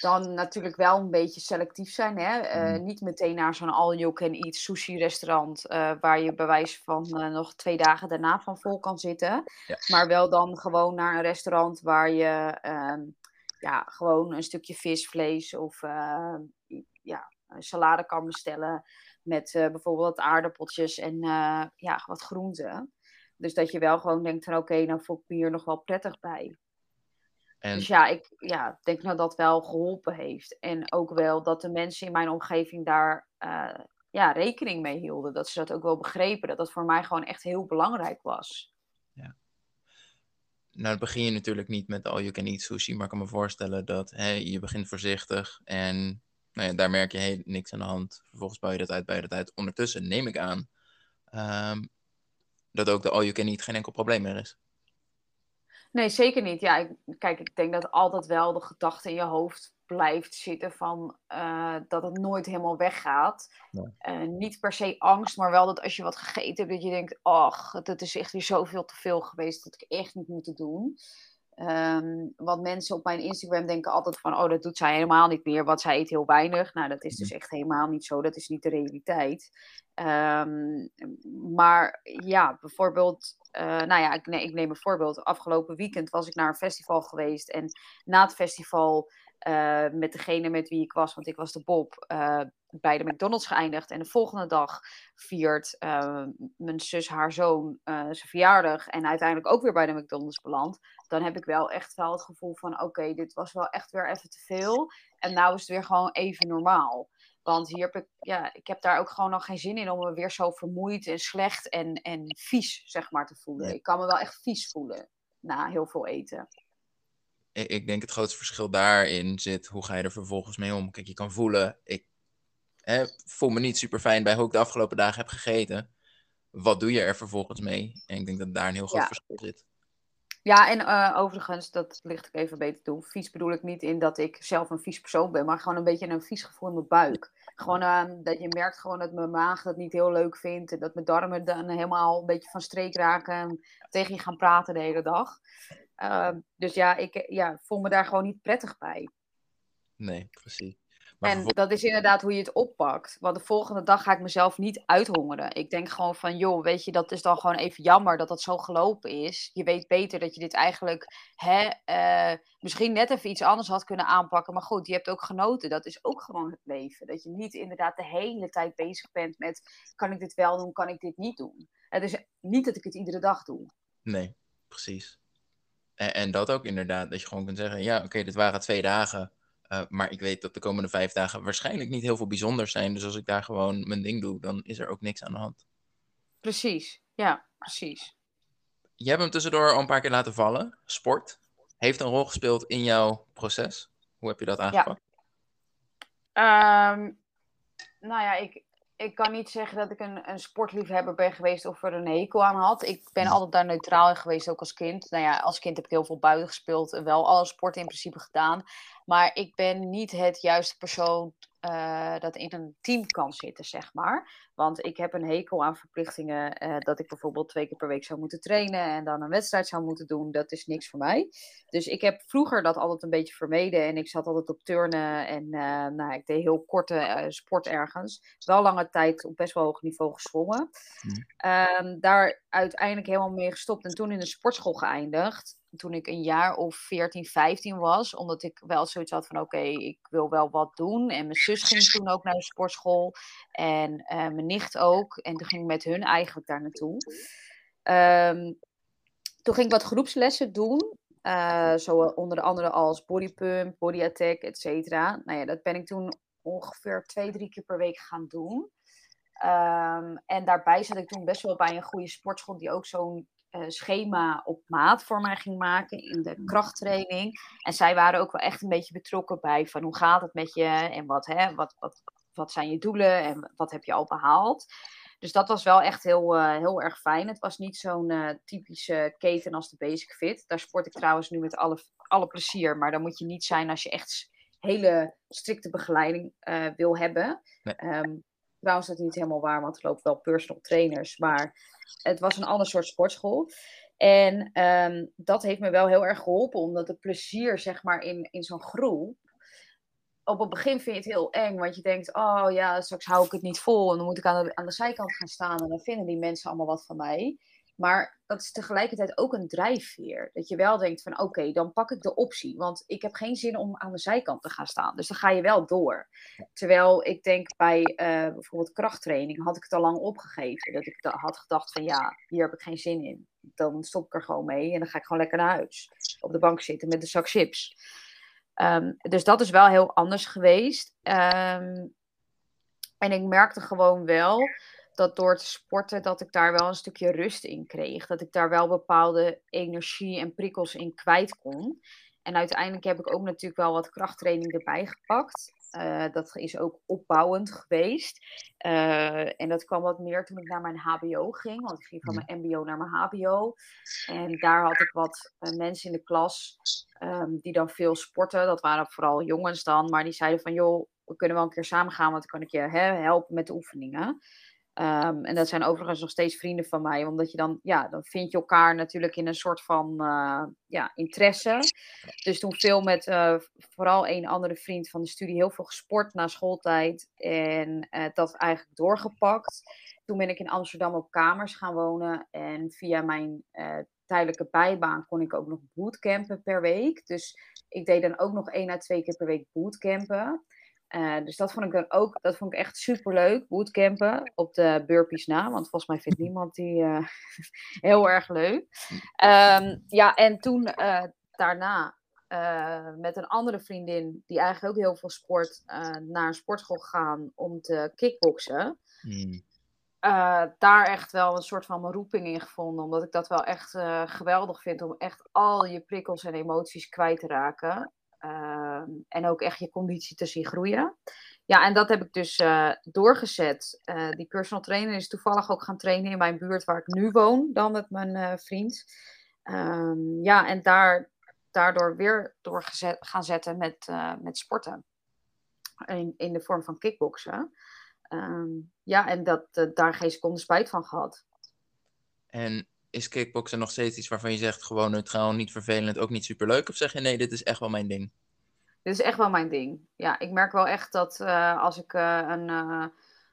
dan natuurlijk wel een beetje selectief zijn. Hè? Eh, Mhm. niet meteen naar zo'n all-you-can-eat sushi-restaurant, eh, waar je bij wijze van eh, nog twee dagen daarna van vol kan zitten. Ja. Maar wel dan gewoon naar een restaurant waar je ehm, ja, gewoon een stukje vis, vlees of ja, salade kan bestellen. Met bijvoorbeeld aardappeltjes en ja, wat groenten. Dus dat je wel gewoon denkt van oké, nou voel ik me hier nog wel prettig bij. En Dus ja, ik ja, denk dat dat wel geholpen heeft. En ook wel dat de mensen in mijn omgeving daar eh, ja, rekening mee hielden. Dat ze dat ook wel begrepen. Dat dat voor mij gewoon echt heel belangrijk was. nou dan begin je natuurlijk niet met all you can eat sushi, maar ik kan me voorstellen dat hè, je begint voorzichtig en nou ja, daar merk je hey, niks aan de hand. Vervolgens bouw je dat uit, je dat uit. Ondertussen neem ik aan ehm, dat ook de all you can eat geen enkel probleem meer is. Nee, zeker niet. Ja, ik, kijk, ik denk dat altijd wel de gedachte in je hoofd blijft zitten van eh, dat het nooit helemaal weggaat. Eh, niet per se angst, maar wel dat als je wat gegeten hebt, dat je denkt, ach, het is echt weer zoveel te veel geweest dat ik echt niet moeten doen. Ehm, want mensen op mijn Instagram denken altijd van, oh, dat doet zij helemaal niet meer, want zij eet heel weinig. Nou, dat is dus echt helemaal niet zo. Dat is niet de realiteit. Ehm, maar ja, bijvoorbeeld, eh, nou ja, ik, ik neem een voorbeeld. Afgelopen weekend was ik naar een festival geweest en na het festival eh, met degene met wie ik was, want ik was de Bob, eh, bij de McDonald's geëindigd. En de volgende dag viert eh, mijn zus haar zoon eh, zijn verjaardag en uiteindelijk ook weer bij de McDonald's beland. Dan heb ik wel echt wel het gevoel van, oké, dit was wel echt weer even te veel. En nou is het weer gewoon even normaal. Want hier heb ik, ja, ik heb daar ook gewoon nog geen zin in om me weer zo vermoeid en slecht en, en vies, zeg maar, te voelen. Ik kan me wel echt vies voelen na heel veel eten. Ik, ik denk het grootste verschil daarin zit, hoe ga je er vervolgens mee om? Kijk, je kan voelen, ik hè, voel me niet super fijn bij hoe ik de afgelopen dagen heb gegeten. Wat doe je er vervolgens mee? En ik denk dat daar een heel groot Ja. verschil zit. Ja, en eh, overigens, dat ligt ik even beter toe. Vies bedoel ik niet in dat ik zelf een vies persoon ben, maar gewoon een beetje een vies gevoel in mijn buik. Gewoon ehm, dat je merkt gewoon dat mijn maag dat niet heel leuk vindt. En dat mijn darmen dan helemaal een beetje van streek raken en tegen je gaan praten de hele dag. Ehm, dus ja, ik ja, voel me daar gewoon niet prettig bij. Nee, precies. Maar En dat is inderdaad hoe je het oppakt. Want de volgende dag ga ik mezelf niet uithongeren. Ik denk gewoon van, joh, weet je, dat is dan gewoon even jammer dat dat zo gelopen is. Je weet beter dat je dit eigenlijk hè, eh, misschien net even iets anders had kunnen aanpakken. Maar goed, je hebt ook genoten. Dat is ook gewoon het leven. Dat je niet inderdaad de hele tijd bezig bent met, kan ik dit wel doen, kan ik dit niet doen. Het is niet dat ik het iedere dag doe. Nee, precies. En, en dat ook inderdaad, dat je gewoon kunt zeggen, ja, oké, dit waren twee dagen. Eh, maar ik weet dat de komende vijf dagen waarschijnlijk niet heel veel bijzonders zijn. Dus als ik daar gewoon mijn ding doe, dan is er ook niks aan de hand. Precies, ja, precies. Je hebt hem tussendoor al een paar keer laten vallen. Sport heeft een rol gespeeld in jouw proces. Hoe heb je dat aangepakt? Ehm, nou ja, ik, ik kan niet zeggen dat ik een, een sportliefhebber ben geweest of er een hekel aan had. Ik ben altijd daar neutraal in geweest, ook als kind. Nou ja, als kind heb ik heel veel buiten gespeeld en wel alle sporten in principe gedaan. Maar ik ben niet het juiste persoon eh, dat in een team kan zitten, zeg maar. Want ik heb een hekel aan verplichtingen eh, dat ik bijvoorbeeld twee keer per week zou moeten trainen en dan een wedstrijd zou moeten doen. Dat is niks voor mij. Dus ik heb vroeger dat altijd een beetje vermeden en ik zat altijd op turnen en eh, nou, ik deed heel korte sport ergens. Wel lange tijd op best wel hoog niveau gezwommen. Mhm. Ehm, daar uiteindelijk helemaal mee gestopt en toen in de sportschool geëindigd. Toen ik een jaar of 14, 15 was, omdat ik wel zoiets had van oké, ik wil wel wat doen. En mijn zus ging toen ook naar de sportschool en eh, mijn nicht ook. En toen ging ik met hun eigenlijk daar naartoe. Ehm, toen ging ik wat groepslessen doen. eh, zo onder andere als bodypump, body attack, et cetera. Nou ja, dat ben ik toen ongeveer twee, drie keer per week gaan doen. Ehm, en daarbij zat ik toen best wel bij een goede sportschool die ook zo'n schema op maat voor mij ging maken in de krachttraining. En zij waren ook wel echt een beetje betrokken bij van hoe gaat het met je en wat, hè, wat, wat, wat zijn je doelen en wat heb je al behaald. Dus dat was wel echt heel, eh, heel erg fijn. Het was niet zo'n eh, typische keten als de Basic Fit. Daar sport ik trouwens nu met alle, alle plezier. Maar dan moet je niet zijn als je echt hele strikte begeleiding eh, wil hebben. Nee. Ehm, trouwens, dat niet helemaal waar, want er lopen wel personal trainers. Maar het was een ander soort sportschool. En ehm, dat heeft me wel heel erg geholpen, omdat het plezier, zeg maar, in, in zo'n groep op het begin vind je het heel eng, want je denkt, oh ja, straks hou ik het niet vol en dan moet ik aan de, aan de zijkant gaan staan en dan vinden die mensen allemaal wat van mij. Maar dat is tegelijkertijd ook een drijfveer. Dat je wel denkt van oké, dan pak ik de optie. Want ik heb geen zin om aan de zijkant te gaan staan. Dus dan ga je wel door. Terwijl ik denk bij uh, bijvoorbeeld krachttraining had ik het al lang opgegeven. Dat ik had gedacht van ja, hier heb ik geen zin in. Dan stop ik er gewoon mee en dan ga ik gewoon lekker naar huis. Op de bank zitten met een zak chips. Um, dus dat is wel heel anders geweest. Um, en ik merkte gewoon wel dat door te sporten, dat ik daar wel een stukje rust in kreeg. Dat ik daar wel bepaalde energie en prikkels in kwijt kon. En uiteindelijk heb ik ook natuurlijk wel wat krachttraining erbij gepakt. Uh, dat is ook opbouwend geweest. Uh, en dat kwam wat meer toen ik naar mijn HBO ging. Want ik ging van mijn MBO naar mijn HBO. En daar had ik wat uh, mensen in de klas um, die dan veel sporten. Dat waren vooral jongens dan. Maar die zeiden van joh, we kunnen wel een keer samen gaan. Want dan kan ik je hè, helpen met de oefeningen. Um, en dat zijn overigens nog steeds vrienden van mij, omdat je dan, ja, dan vind je elkaar natuurlijk in een soort van uh, ja, interesse. Dus toen veel met uh, vooral een andere vriend van de studie heel veel gesport na schooltijd en uh, dat eigenlijk doorgepakt. Toen ben ik in Amsterdam op kamers gaan wonen en via mijn tijdelijke bijbaan kon ik ook nog bootcampen per week. Dus ik deed dan ook nog één à twee keer per week bootcampen. Uh, dus dat vond ik dan ook, dat vond ik echt super leuk, bootcampen op de burpees na, want volgens mij vindt (laughs) niemand die uh, (laughs) heel erg leuk. Um, ja, en toen uh, daarna met een andere vriendin, die eigenlijk ook heel veel sport, naar een sportschool gegaan om te kickboksen. Hmm. daar echt wel een soort van mijn roeping in gevonden, omdat ik dat wel echt geweldig vind om echt al je prikkels en emoties kwijt te raken. Ehm, en ook echt je conditie te zien groeien. Ja, en dat heb ik dus uh, doorgezet. Uh, die personal trainer is toevallig ook gaan trainen in mijn buurt waar ik nu woon, dan met mijn uh, vriend. Um, ja, en daar, daardoor weer doorgezet gaan zetten met, met sporten. In, in de vorm van kickboksen. Um, ja, en dat, daar geen seconde spijt van gehad. En is kickboksen nog steeds iets waarvan je zegt gewoon neutraal, niet vervelend, ook niet superleuk? Of zeg je nee, dit is echt wel mijn ding? Dit is echt wel mijn ding. Ja, ik merk wel echt dat uh, als ik uh, een uh,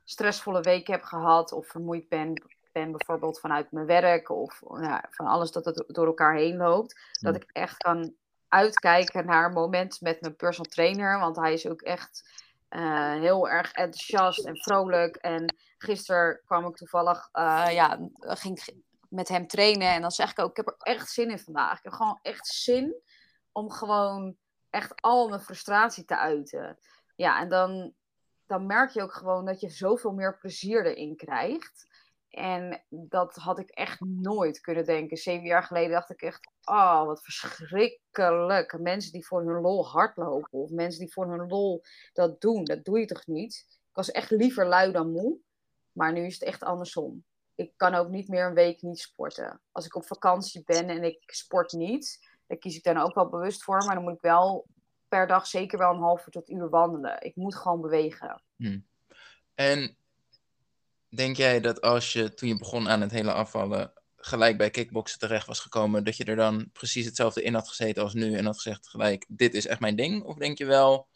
stressvolle week heb gehad of vermoeid ben, ben bijvoorbeeld vanuit mijn werk of ja, van alles dat het door elkaar heen loopt, dat ik echt kan uitkijken naar een moment met mijn personal trainer, want hij is ook echt heel erg enthousiast en vrolijk. En gisteren kwam ik toevallig, ja, ging met hem trainen. En dan zeg ik ook, ik heb er echt zin in vandaag. Ik heb gewoon echt zin om gewoon echt al mijn frustratie te uiten. Ja, en dan, dan merk je ook gewoon dat je zoveel meer plezier erin krijgt. En dat had ik echt nooit kunnen denken. Zeven jaar geleden dacht ik echt, oh, wat verschrikkelijk. Mensen die voor hun lol hardlopen. Of mensen die voor hun lol dat doen. Dat doe je toch niet? Ik was echt liever lui dan moe. Maar nu is het echt andersom ik kan ook niet meer een week niet sporten. Als ik op vakantie ben en ik sport niet, daar kies ik dan ook wel bewust voor. Maar dan moet ik wel per dag zeker wel een half uur tot uur wandelen. Ik moet gewoon bewegen. Hmm. En denk jij dat als je toen je begon aan het hele afvallen gelijk bij kickboksen terecht was gekomen, dat je er dan precies hetzelfde in had gezeten als nu en had gezegd gelijk, dit is echt mijn ding? Of denk je wel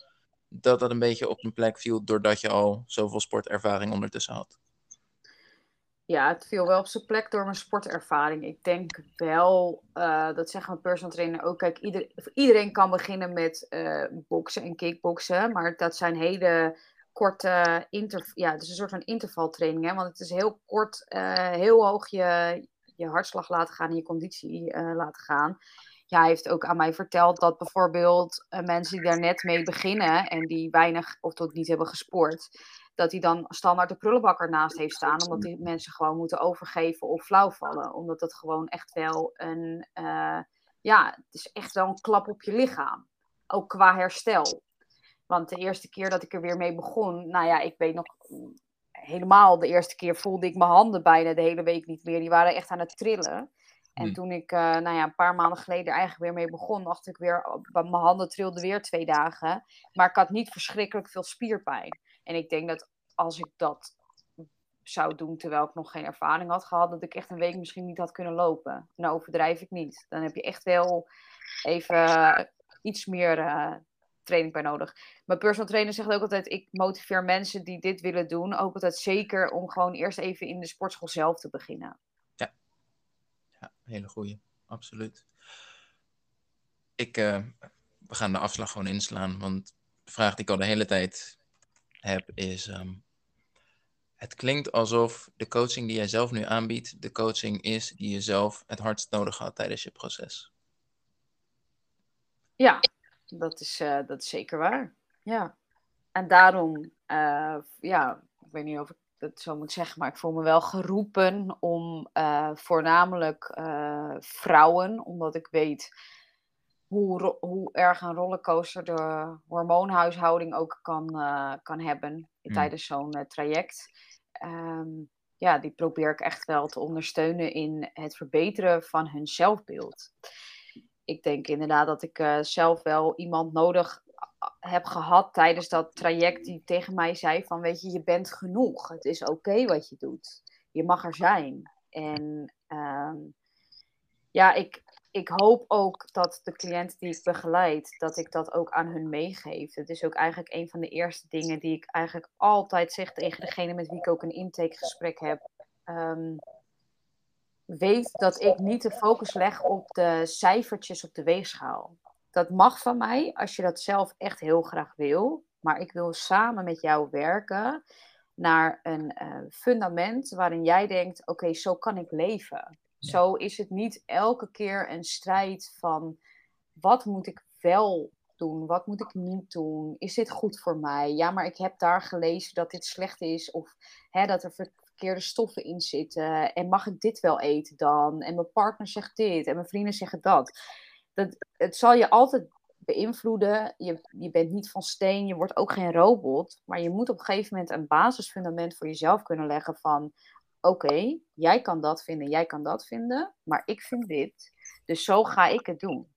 dat dat een beetje op een plek viel doordat je al zoveel sportervaring ondertussen had? Ja, het viel wel op zijn plek door mijn sportervaring. Ik denk wel, uh, dat zeggen mijn personal trainer ook. Kijk, ieder, iedereen kan beginnen met uh, boksen en kickboksen. Maar dat zijn hele korte inter, ja, het is een soort van intervaltraining. Hè? Want het is heel kort, uh, heel hoog je, je hartslag laten gaan en je conditie laten gaan. Ja, hij heeft ook aan mij verteld dat bijvoorbeeld mensen die daar net mee beginnen en die weinig of tot niet hebben gesport dat hij dan standaard de prullenbak ernaast heeft staan. Omdat die mensen gewoon moeten overgeven of flauw vallen. Omdat dat gewoon echt wel een, uh, ja, het is echt wel een klap op je lichaam. Ook qua herstel. Want de eerste keer dat ik er weer mee begon, nou ja, ik weet nog helemaal de eerste keer voelde ik mijn handen bijna de hele week niet meer. Die waren echt aan het trillen. En hmm. toen ik, uh, nou ja, een paar maanden geleden eigenlijk weer mee begon, dacht ik weer, oh, mijn handen trilden weer twee dagen. Maar ik had niet verschrikkelijk veel spierpijn. En ik denk dat als ik dat zou doen terwijl ik nog geen ervaring had gehad, dat ik echt een week misschien niet had kunnen lopen. Nou overdrijf ik niet. Dan heb je echt wel even iets meer uh, training bij nodig. Mijn personal trainer zegt ook altijd, ik motiveer mensen die dit willen doen, ook altijd zeker om gewoon eerst even in de sportschool zelf te beginnen. Ja, ja hele goeie, absoluut. Ik, uh, we gaan de afslag gewoon inslaan, want de vraag die ik al de hele tijd heb is, um, het klinkt alsof de coaching die jij zelf nu aanbiedt, de coaching is die je zelf het hardst nodig had tijdens je proces. Ja, dat is, uh, dat is zeker waar. Ja. En daarom, uh, ja, ik weet niet of ik dat zo moet zeggen, maar ik voel me wel geroepen om uh, voornamelijk vrouwen, omdat ik weet hoe, hoe erg een rollercoaster de hormoonhuishouding ook kan, kan hebben mm. tijdens zo'n traject. Um, ja, die probeer ik echt wel te ondersteunen in het verbeteren van hun zelfbeeld ik denk inderdaad dat ik uh, zelf wel iemand nodig eh, heb gehad tijdens dat traject die tegen mij zei van weet je, je bent genoeg. Het is oké wat je doet. Je mag er zijn. En uh, ja, ik, ik hoop ook dat de cliënt die ik begeleid, dat ik dat ook aan hun meegeef. Het is ook eigenlijk een van de eerste dingen die ik eigenlijk altijd zeg tegen degene met wie ik ook een intakegesprek heb. Um, weet dat ik niet de focus leg op de cijfertjes op de weegschaal. Dat mag van mij als je dat zelf echt heel graag wil. Maar ik wil samen met jou werken naar een uh, fundament waarin jij denkt: oké, zo kan ik leven. Zo is het niet elke keer een strijd van wat moet ik wel doen? Wat moet ik niet doen? Is dit goed voor mij? Ja, maar ik heb daar gelezen dat dit slecht is. Of hè, dat er verkeerde stoffen in zitten. En mag ik dit wel eten dan? En mijn partner zegt dit en mijn vrienden zeggen dat. dat het zal je altijd beïnvloeden. Je, je bent niet van steen, je wordt ook geen robot. Maar je moet op een gegeven moment een basisfundament voor jezelf kunnen leggen van... Oké, jij kan dat vinden, jij kan dat vinden, maar ik vind dit. Dus zo ga ik het doen.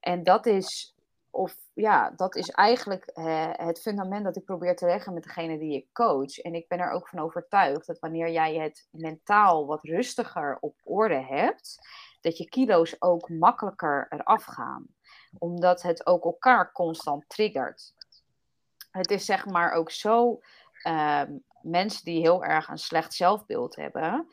En dat is of ja, dat is eigenlijk eh, het fundament dat ik probeer te leggen met degene die ik coach. En ik ben er ook van overtuigd dat wanneer jij het mentaal wat rustiger op orde hebt, dat je kilo's ook makkelijker eraf gaan. Omdat het ook elkaar constant triggert. Het is zeg maar ook zo, uh, mensen die heel erg een slecht zelfbeeld hebben,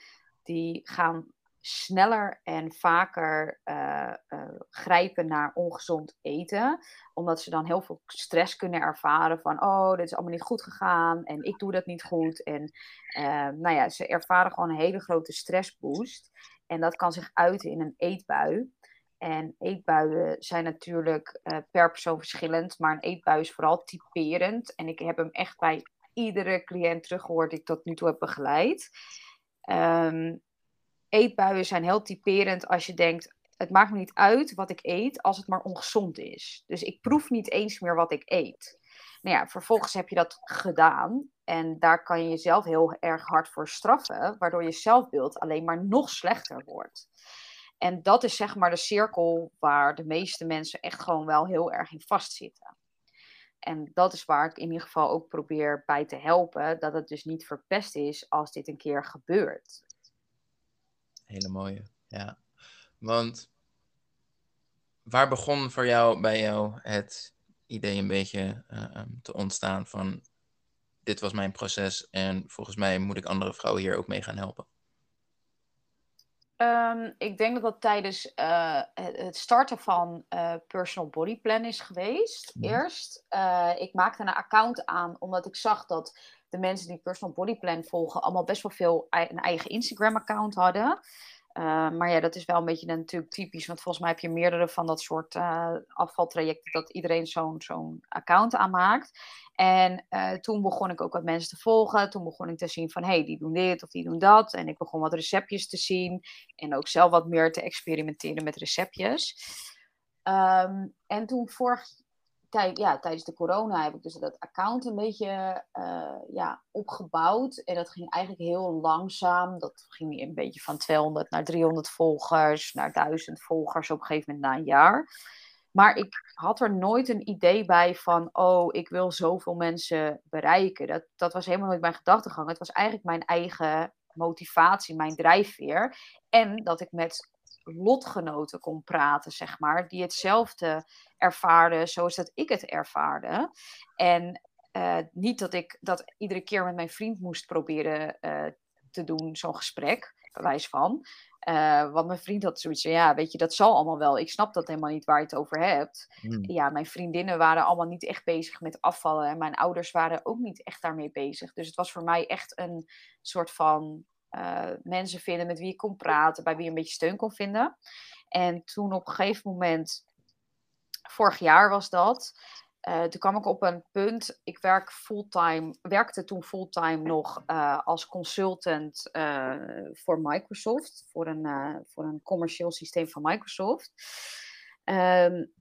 die gaan sneller en vaker uh, uh, grijpen naar ongezond eten. Omdat ze dan heel veel stress kunnen ervaren van, oh, dit is allemaal niet goed gegaan en ik doe dat niet goed. En uh, nou ja, ze ervaren gewoon een hele grote stressboost. En dat kan zich uiten in een eetbui. En eetbuien zijn natuurlijk per persoon verschillend, maar een eetbui is vooral typerend. En ik heb hem echt bij iedere cliënt teruggehoord die ik tot nu toe heb begeleid. Um, eetbuien zijn heel typerend als je denkt: het maakt me niet uit wat ik eet als het maar ongezond is. Dus ik proef niet eens meer wat ik eet. Nou ja, vervolgens heb je dat gedaan en daar kan je jezelf heel erg hard voor straffen, waardoor je zelfbeeld alleen maar nog slechter wordt. En dat is zeg maar de cirkel waar de meeste mensen echt gewoon wel heel erg in vastzitten. En dat is waar ik in ieder geval ook probeer bij te helpen, dat het dus niet verpest is als dit een keer gebeurt hele mooie. Ja. Want waar begon voor jou, bij jou, het idee een beetje uh, te ontstaan van dit was mijn proces en volgens mij moet ik andere vrouwen hier ook mee gaan helpen? Um, ik denk dat dat tijdens uh, het starten van uh, Personal Body Plan is geweest. Ja. Eerst. Uh, ik maakte een account aan omdat ik zag dat de mensen die Personal Body Plan volgen allemaal best wel veel een eigen Instagram-account hadden. Uh, maar ja, dat is wel een beetje natuurlijk typisch. Want volgens mij heb je meerdere van dat soort uh, afvaltrajecten dat iedereen zo'n zo'n account aanmaakt. En uh, toen begon ik ook wat mensen te volgen. Toen begon ik te zien van hé, hey, die doen dit of die doen dat. En ik begon wat receptjes te zien. En ook zelf wat meer te experimenteren met receptjes. Um, en toen vorig ja, tijdens de corona heb ik dus dat account een beetje uh, ja, opgebouwd. En dat ging eigenlijk heel langzaam. Dat ging een beetje van 200 naar 300 volgers, naar 1000 volgers op een gegeven moment na een jaar. Maar ik had er nooit een idee bij van, oh, ik wil zoveel mensen bereiken. Dat, dat was helemaal nooit mijn gedachtegang. Het was eigenlijk mijn eigen motivatie, mijn drijfveer. En dat ik met lotgenoten kon praten, zeg maar, die hetzelfde ervaarden zoals dat ik het ervaarde. En uh, niet dat ik dat iedere keer met mijn vriend moest proberen uh, te doen, zo'n gesprek, bewijs van. Uh, want mijn vriend had zoiets van, ja, weet je, dat zal allemaal wel. Ik snap dat helemaal niet waar je het over hebt. Hmm. Ja, mijn vriendinnen waren allemaal niet echt bezig met afvallen. En mijn ouders waren ook niet echt daarmee bezig. Dus het was voor mij echt een soort van uh, mensen vinden met wie ik kon praten, bij wie je een beetje steun kon vinden. En toen op een gegeven moment, vorig jaar was dat, uh, toen kwam ik op een punt, ik werk fulltime, werkte toen fulltime nog uh, als consultant voor Microsoft, voor een, voor een commercieel systeem van Microsoft. Um,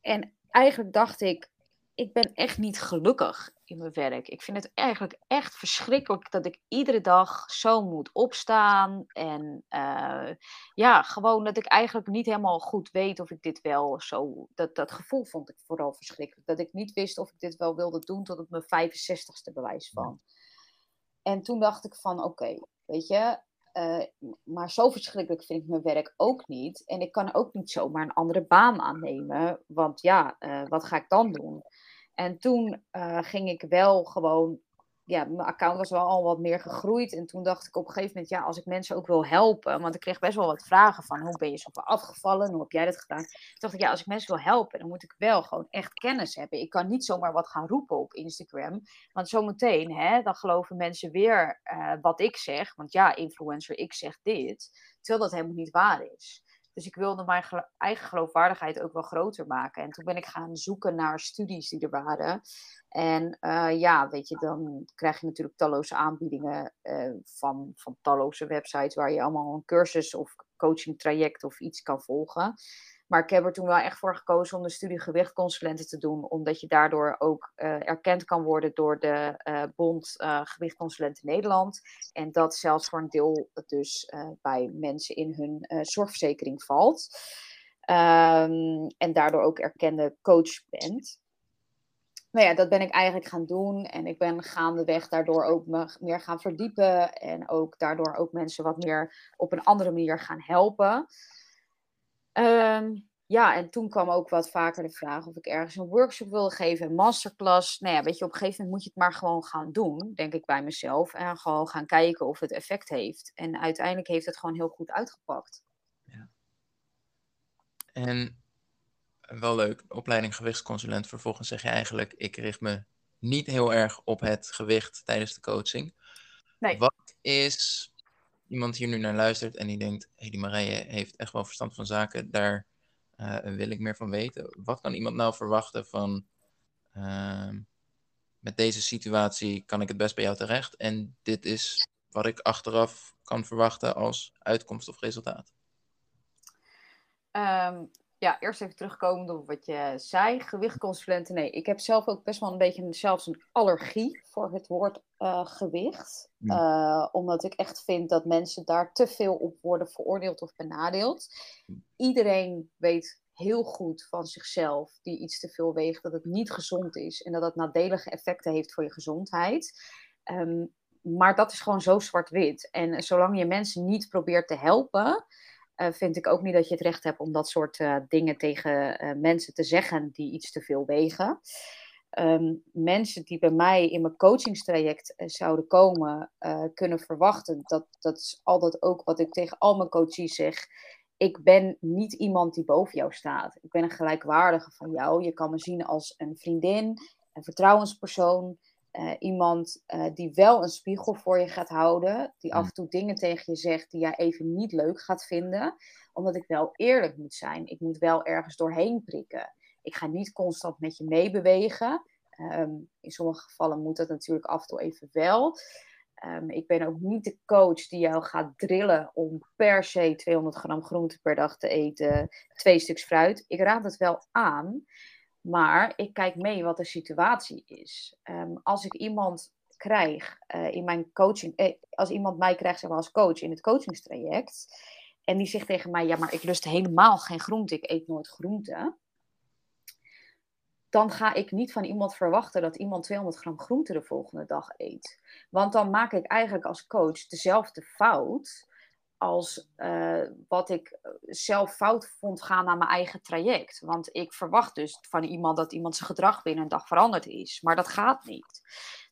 en eigenlijk dacht ik, ik ben echt niet gelukkig in mijn werk. Ik vind het eigenlijk echt verschrikkelijk dat ik iedere dag zo moet opstaan. En uh, ja, gewoon dat ik eigenlijk niet helemaal goed weet of ik dit wel zo. Dat, dat gevoel vond ik vooral verschrikkelijk. Dat ik niet wist of ik dit wel wilde doen tot op mijn 65ste bewijs van. En toen dacht ik van oké, weet je. Uh, maar zo verschrikkelijk vind ik mijn werk ook niet. En ik kan ook niet zomaar een andere baan aannemen. Want ja, uh, wat ga ik dan doen? En toen uh, ging ik wel gewoon, ja, mijn account was wel al wat meer gegroeid. En toen dacht ik op een gegeven moment, ja, als ik mensen ook wil helpen, want ik kreeg best wel wat vragen van hoe ben je zo afgevallen, hoe heb jij dat gedaan? Toen dacht ik, ja, als ik mensen wil helpen, dan moet ik wel gewoon echt kennis hebben. Ik kan niet zomaar wat gaan roepen op Instagram, want zometeen, hè, dan geloven mensen weer uh, wat ik zeg. Want ja, influencer, ik zeg dit, terwijl dat helemaal niet waar is. Dus ik wilde mijn eigen geloofwaardigheid ook wel groter maken. En toen ben ik gaan zoeken naar studies die er waren. En uh, ja, weet je, dan krijg je natuurlijk talloze aanbiedingen uh, van, van talloze websites waar je allemaal een cursus of coaching traject of iets kan volgen. Maar ik heb er toen wel echt voor gekozen om de studie gewichtconsulenten te doen, omdat je daardoor ook uh, erkend kan worden door de uh, Bond uh, Gewichtconsulenten Nederland. En dat zelfs voor een deel dus bij mensen in hun zorgverzekering valt. Um, en daardoor ook erkende coach bent. Nou ja, dat ben ik eigenlijk gaan doen. En ik ben gaandeweg daardoor ook me meer gaan verdiepen. En ook daardoor ook mensen wat meer op een andere manier gaan helpen. Um, ja, en toen kwam ook wat vaker de vraag of ik ergens een workshop wilde geven, een masterclass. Nou ja, weet je, op een gegeven moment moet je het maar gewoon gaan doen, denk ik bij mezelf. En gewoon gaan kijken of het effect heeft. En uiteindelijk heeft het gewoon heel goed uitgepakt. Ja. En wel leuk, opleiding gewichtsconsulent. Vervolgens zeg je eigenlijk, ik richt me niet heel erg op het gewicht tijdens de coaching. Nee. Wat is iemand hier nu naar luistert en die denkt, hey, die Marije heeft echt wel verstand van zaken, daar uh, wil ik meer van weten. Wat kan iemand nou verwachten van, uh, met deze situatie kan ik het best bij jou terecht en dit is wat ik achteraf kan verwachten als uitkomst of resultaat? Um, ja, eerst even terugkomen op wat je zei. Gewichtconsulenten, nee. Ik heb zelf ook best wel een beetje zelfs een allergie voor het woord uh, gewicht. Uh, omdat ik echt vind dat mensen daar te veel op worden veroordeeld of benadeeld. Iedereen weet heel goed van zichzelf die iets te veel weegt, dat het niet gezond is en dat het nadelige effecten heeft voor je gezondheid. Um, maar dat is gewoon zo zwart-wit. En zolang je mensen niet probeert te helpen, vind ik ook niet dat je het recht hebt om dat soort uh, dingen tegen uh, mensen te zeggen die iets te veel wegen. Um, mensen die bij mij in mijn coachingstraject zouden komen, kunnen verwachten. Dat, dat is altijd ook wat ik tegen al mijn coaches zeg. Ik ben niet iemand die boven jou staat. Ik ben een gelijkwaardige van jou. Je kan me zien als een vriendin, een vertrouwenspersoon. Uh, iemand uh, die wel een spiegel voor je gaat houden, die af en toe dingen tegen je zegt die jij even niet leuk gaat vinden, omdat ik wel eerlijk moet zijn. Ik moet wel ergens doorheen prikken. Ik ga niet constant met je meebewegen. Um, in sommige gevallen moet dat natuurlijk af en toe even wel. Um, ik ben ook niet de coach die jou gaat drillen om per se 200 gram groente per dag te eten, twee stuks fruit. Ik raad het wel aan. Maar ik kijk mee wat de situatie is. Um, als ik iemand krijg uh, in mijn coaching, eh, als iemand mij krijgt zeg maar, als coach in het coachingstraject, en die zegt tegen mij: Ja, maar ik lust helemaal geen groente, ik eet nooit groente. Dan ga ik niet van iemand verwachten dat iemand 200 gram groente de volgende dag eet. Want dan maak ik eigenlijk als coach dezelfde fout als eh, wat ik zelf fout vond gaan naar mijn eigen traject. Want ik verwacht dus van iemand dat iemand zijn gedrag binnen een dag veranderd is. Maar dat gaat niet.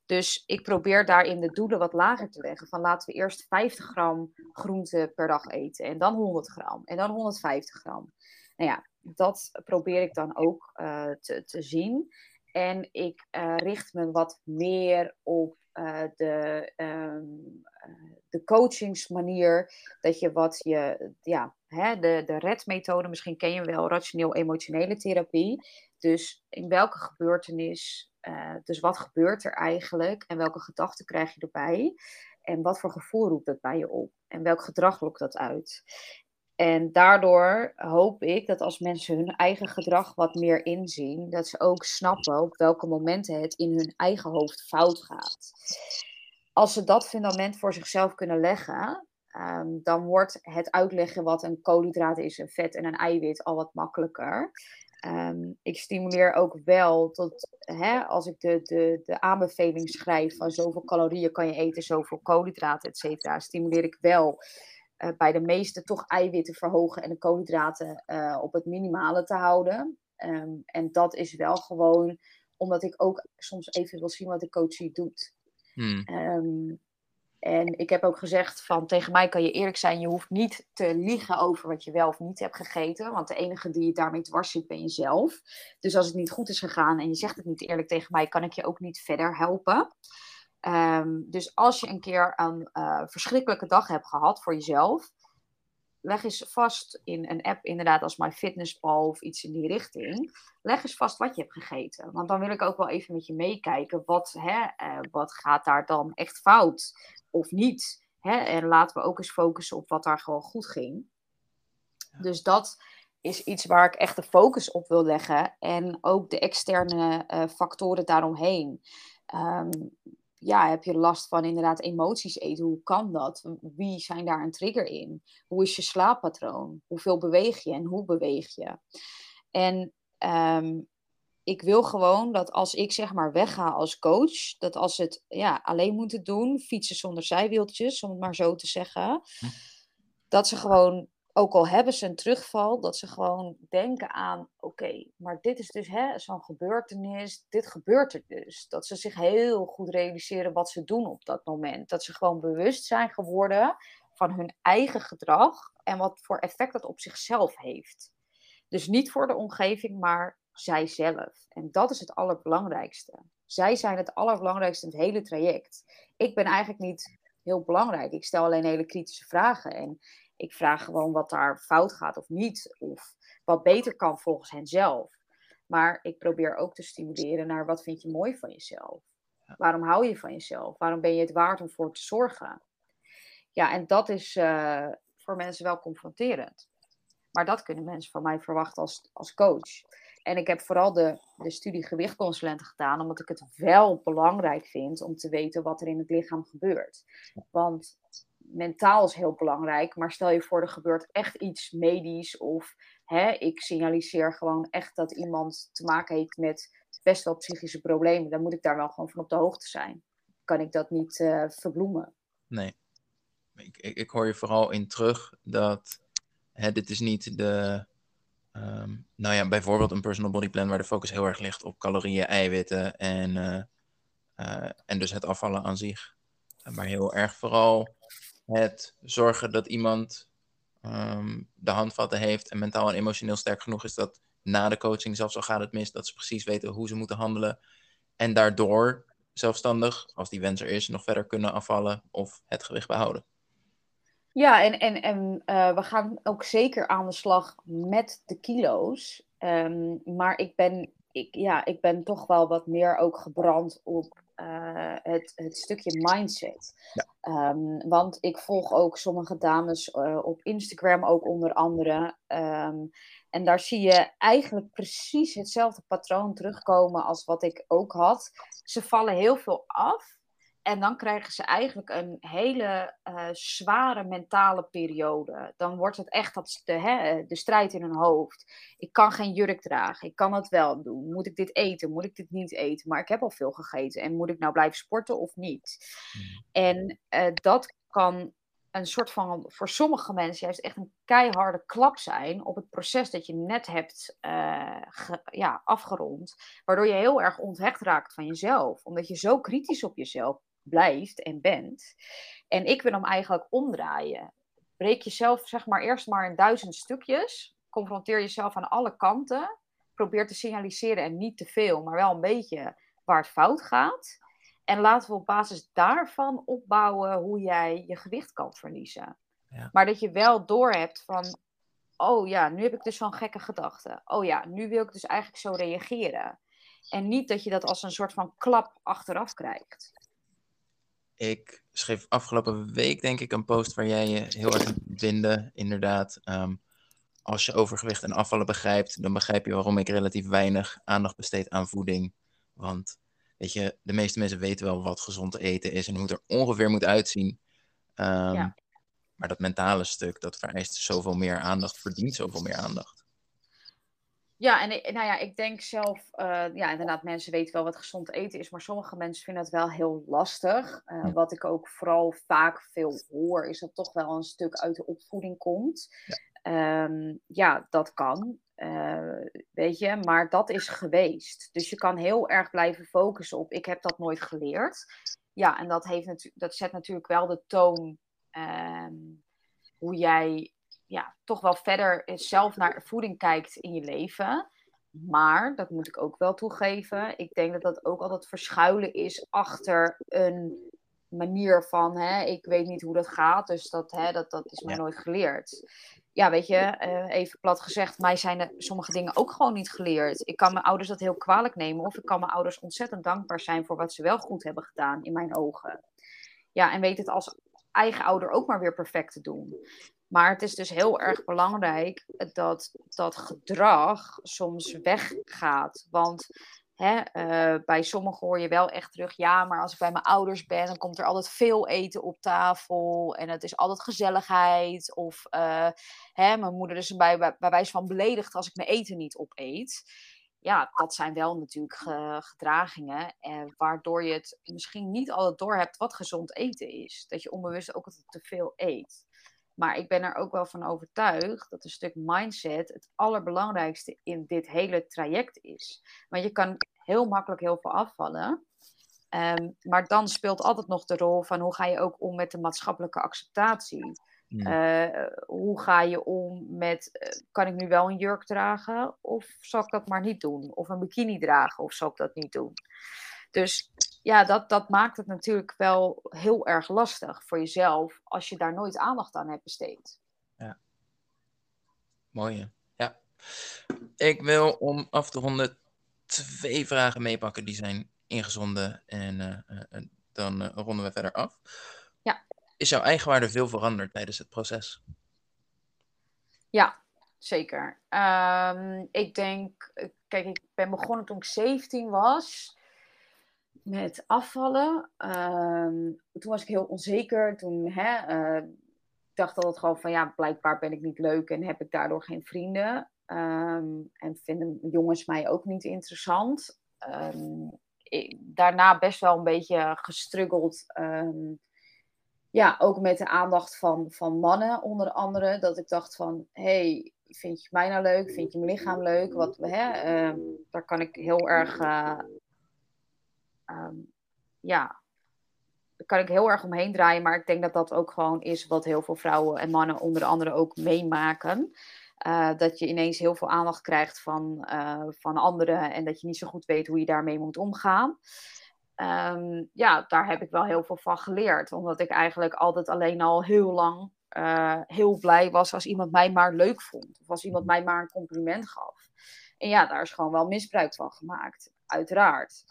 Dus ik probeer daarin de doelen wat lager te leggen. Van laten we eerst 50 gram groente per dag eten. En dan 100 gram. En dan 150 gram. Nou ja, dat probeer ik dan ook uh, te, te zien. En ik richt me wat meer op uh, de, um, de coachingsmanier. Dat je wat je, ja, hè, de, de RED-methode, misschien ken je wel, rationeel-emotionele therapie. Dus in welke gebeurtenis, uh, dus wat gebeurt er eigenlijk en welke gedachten krijg je erbij? En wat voor gevoel roept dat bij je op? En welk gedrag lokt dat uit? En daardoor hoop ik dat als mensen hun eigen gedrag wat meer inzien, dat ze ook snappen op welke momenten het in hun eigen hoofd fout gaat. Als ze dat fundament voor zichzelf kunnen leggen, um, dan wordt het uitleggen wat een koolhydraat is, een vet en een eiwit al wat makkelijker. Um, ik stimuleer ook wel tot, hè, als ik de, de, de aanbeveling schrijf van zoveel calorieën kan je eten, zoveel koolhydraten, et cetera, stimuleer ik wel uh, bij de meeste toch eiwitten verhogen en de koolhydraten uh, op het minimale te houden. Um, en dat is wel gewoon omdat ik ook soms even wil zien wat de coach doet. Hmm. Um, en ik heb ook gezegd van tegen mij kan je eerlijk zijn, je hoeft niet te liegen over wat je wel of niet hebt gegeten. Want de enige die je daarmee dwars zit ben jezelf. Dus als het niet goed is gegaan en je zegt het niet eerlijk tegen mij, kan ik je ook niet verder helpen. Um, dus als je een keer een uh, verschrikkelijke dag hebt gehad voor jezelf, leg eens vast in een app, inderdaad als MyFitnessPal of iets in die richting. Leg eens vast wat je hebt gegeten. Want dan wil ik ook wel even met je meekijken. Wat, hè, uh, wat gaat daar dan echt fout of niet? Hè? En laten we ook eens focussen op wat daar gewoon goed ging. Dus dat is iets waar ik echt de focus op wil leggen. En ook de externe uh, factoren daaromheen. Um, ja, heb je last van inderdaad emoties eten? Hoe kan dat? Wie zijn daar een trigger in? Hoe is je slaappatroon? Hoeveel beweeg je en hoe beweeg je? En um, ik wil gewoon dat als ik zeg maar wegga als coach, dat als het ja, alleen moeten doen, fietsen zonder zijwieltjes, om het maar zo te zeggen, hm. dat ze gewoon ook al hebben ze een terugval, dat ze gewoon denken aan: oké, maar dit is dus zo'n gebeurtenis, dit gebeurt er dus. Dat ze zich heel goed realiseren wat ze doen op dat moment. Dat ze gewoon bewust zijn geworden van hun eigen gedrag en wat voor effect dat op zichzelf heeft. Dus niet voor de omgeving, maar zijzelf. En dat is het allerbelangrijkste. Zij zijn het allerbelangrijkste in het hele traject. Ik ben eigenlijk niet heel belangrijk. Ik stel alleen hele kritische vragen. En ik vraag gewoon wat daar fout gaat of niet. Of wat beter kan volgens hen zelf. Maar ik probeer ook te stimuleren naar wat vind je mooi van jezelf. Waarom hou je van jezelf? Waarom ben je het waard om voor te zorgen? Ja, en dat is uh, voor mensen wel confronterend. Maar dat kunnen mensen van mij verwachten als, als coach. En ik heb vooral de, de studie gewichtconsulenten gedaan, omdat ik het wel belangrijk vind om te weten wat er in het lichaam gebeurt. Want mentaal is heel belangrijk, maar stel je voor er gebeurt echt iets medisch of hè, ik signaliseer gewoon echt dat iemand te maken heeft met best wel psychische problemen, dan moet ik daar wel gewoon van op de hoogte zijn. Kan ik dat niet uh, verbloemen? Nee. Ik, ik, ik, hoor je vooral in terug dat hè, dit is niet de. Um, nou ja, bijvoorbeeld een personal body plan waar de focus heel erg ligt op calorieën, eiwitten en, uh, uh, en dus het afvallen aan zich. Maar heel erg vooral het zorgen dat iemand um, de handvatten heeft en mentaal en emotioneel sterk genoeg is dat na de coaching, zelfs al gaat het mis, dat ze precies weten hoe ze moeten handelen. En daardoor zelfstandig, als die wens er is, nog verder kunnen afvallen of het gewicht behouden. Ja, en, en, en uh, we gaan ook zeker aan de slag met de kilo's. Um, maar ik ben, ik, ja, ik ben toch wel wat meer ook gebrand op uh, het, het stukje mindset. Ja. Um, want ik volg ook sommige dames uh, op Instagram, ook onder andere. Um, en daar zie je eigenlijk precies hetzelfde patroon terugkomen als wat ik ook had. Ze vallen heel veel af. En dan krijgen ze eigenlijk een hele uh, zware mentale periode. Dan wordt het echt dat de, hè, de strijd in hun hoofd. Ik kan geen jurk dragen. Ik kan het wel doen. Moet ik dit eten? Moet ik dit niet eten? Maar ik heb al veel gegeten. En moet ik nou blijven sporten of niet? Hmm. En uh, dat kan een soort van, voor sommige mensen juist echt een keiharde klap zijn op het proces dat je net hebt uh, ja, afgerond. Waardoor je heel erg onthecht raakt van jezelf. Omdat je zo kritisch op jezelf blijft en bent. En ik wil hem eigenlijk omdraaien. Breek jezelf zeg maar eerst maar in duizend stukjes. Confronteer jezelf aan alle kanten. Probeer te signaliseren en niet te veel, maar wel een beetje waar het fout gaat. En laten we op basis daarvan opbouwen hoe jij je gewicht kan verliezen. Ja. Maar dat je wel doorhebt van, oh ja, nu heb ik dus zo'n gekke gedachte. Oh ja, nu wil ik dus eigenlijk zo reageren. En niet dat je dat als een soort van klap achteraf krijgt. Ik schreef afgelopen week, denk ik, een post waar jij je heel erg vinden. Inderdaad, ehm, als je overgewicht en afvallen begrijpt, dan begrijp je waarom ik relatief weinig aandacht besteed aan voeding. Want weet je, de meeste mensen weten wel wat gezond eten is en hoe het er ongeveer moet uitzien. Um, Maar dat mentale stuk, dat vereist zoveel meer aandacht, verdient zoveel meer aandacht. Ja, en nou ja, ik denk zelf, uh, ja, inderdaad, mensen weten wel wat gezond eten is, maar sommige mensen vinden het wel heel lastig. Uh, Wat ik ook vooral vaak veel hoor, is dat toch wel een stuk uit de opvoeding komt. Ja, um, ja dat kan. Uh, weet je, maar dat is geweest. Dus je kan heel erg blijven focussen op, ik heb dat nooit geleerd. Ja, en dat, heeft dat zet natuurlijk wel de toon uh, hoe jij ja, toch wel verder zelf naar voeding kijkt in je leven. Maar, dat moet ik ook wel toegeven, ik denk dat dat ook altijd verschuilen is achter een manier van, hè, ik weet niet hoe dat gaat, dus dat, hè, dat, dat is me nooit geleerd ja, weet je, uh, even plat gezegd, mij zijn er sommige dingen ook gewoon niet geleerd. Ik kan mijn ouders dat heel kwalijk nemen, of ik kan mijn ouders ontzettend dankbaar zijn voor wat ze wel goed hebben gedaan in mijn ogen. Ja, en weet het als eigen ouder ook maar weer perfect te doen. Maar het is dus heel erg belangrijk dat dat gedrag soms weggaat. Want Hè, uh, bij sommigen hoor je wel echt terug, ja, maar als ik bij mijn ouders ben, dan komt er altijd veel eten op tafel en het is altijd gezelligheid. Of uh, hè, mijn moeder is bij, bij, wijze van beledigd als ik mijn eten niet opeet. Ja, dat zijn wel natuurlijk ge, gedragingen, eh, waardoor je het misschien niet altijd door hebt wat gezond eten is. Dat je onbewust ook altijd te veel eet. Maar ik ben er ook wel van overtuigd dat een stuk mindset het allerbelangrijkste in dit hele traject is. Want je kan heel makkelijk heel veel afvallen. Um, maar dan speelt altijd nog de rol van hoe ga je ook om met de maatschappelijke acceptatie. Uh, hoe ga je om met, uh, kan ik nu wel een jurk dragen of zal ik dat maar niet doen? Of een bikini dragen of zal ik dat niet doen? Dus ja, dat, dat maakt het natuurlijk wel heel erg lastig voor jezelf als je daar nooit aandacht aan hebt besteed. Ja. Mooi, ja. Ik wil om af te ronden twee vragen meepakken die zijn ingezonden en uh, uh, dan uh, ronden we verder af. Ja. Is jouw eigenwaarde veel veranderd tijdens het proces? Ja, zeker. Um, ik denk, kijk, ik ben begonnen toen ik 17 was met afvallen. Um, toen was ik heel onzeker. Toen hè, uh, dacht altijd gewoon van ja, blijkbaar ben ik niet leuk en heb ik daardoor geen vrienden. Um, en vinden jongens mij ook niet interessant. Um, ik, daarna best wel een beetje gestruggeld. ja, ook met de aandacht van, van mannen onder andere. Dat ik dacht van, hey, vind je mij nou leuk? Vind je mijn lichaam leuk? Wat, hè, daar kan ik heel erg uh, um, ja, kan ik heel erg omheen draaien. Maar ik denk dat dat ook gewoon is wat heel veel vrouwen en mannen onder andere ook meemaken. Uh, dat je ineens heel veel aandacht krijgt van, uh, van anderen en dat je niet zo goed weet hoe je daarmee moet omgaan. Um, ja, daar heb ik wel heel veel van geleerd. Omdat ik eigenlijk altijd alleen al heel lang uh, heel blij was als iemand mij maar leuk vond. Of als iemand mij maar een compliment gaf. En ja, daar is gewoon wel misbruik van gemaakt, uiteraard.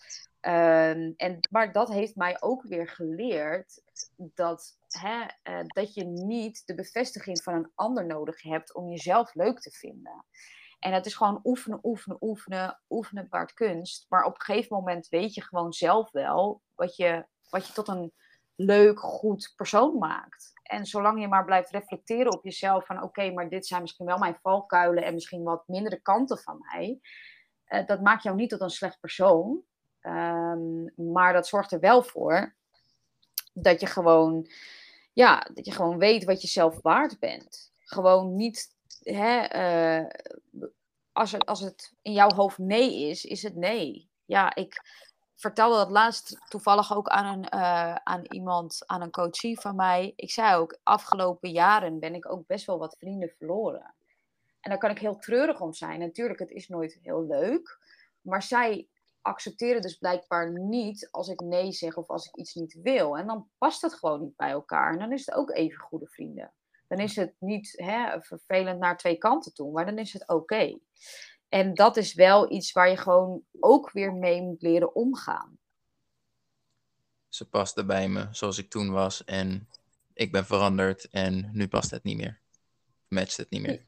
Um, en, maar dat heeft mij ook weer geleerd dat, hè, uh, dat je niet de bevestiging van een ander nodig hebt om jezelf leuk te vinden. En het is gewoon oefenen, oefenen, oefenen, oefenen baart kunst. Maar op een gegeven moment weet je gewoon zelf wel wat je, wat je tot een leuk, goed persoon maakt. En zolang je maar blijft reflecteren op jezelf van oké, maar dit zijn misschien wel mijn valkuilen en misschien wat mindere kanten van mij. Uh, dat maakt jou niet tot een slecht persoon. Um, maar dat zorgt er wel voor dat je gewoon ja, dat je gewoon weet wat je zelf waard bent. Gewoon niet, hè, eh, als, het, als het in jouw hoofd nee is, is het nee. Ja, ik vertelde dat laatst toevallig ook aan, een, uh, aan iemand, aan een coachie van mij. Ik zei ook, afgelopen jaren ben ik ook best wel wat vrienden verloren. En daar kan ik heel treurig om zijn. Natuurlijk, het is nooit heel leuk. Maar zij accepteren dus blijkbaar niet als ik nee zeg of als ik iets niet wil. En dan past het gewoon niet bij elkaar. En dan is het ook even goede vrienden. Dan is het niet hè, vervelend naar twee kanten toe, maar dan is het oké. En dat is wel iets waar je gewoon ook weer mee moet leren omgaan. Ze paste bij me zoals ik toen was en ik ben veranderd en nu past het niet meer. Matcht het niet meer.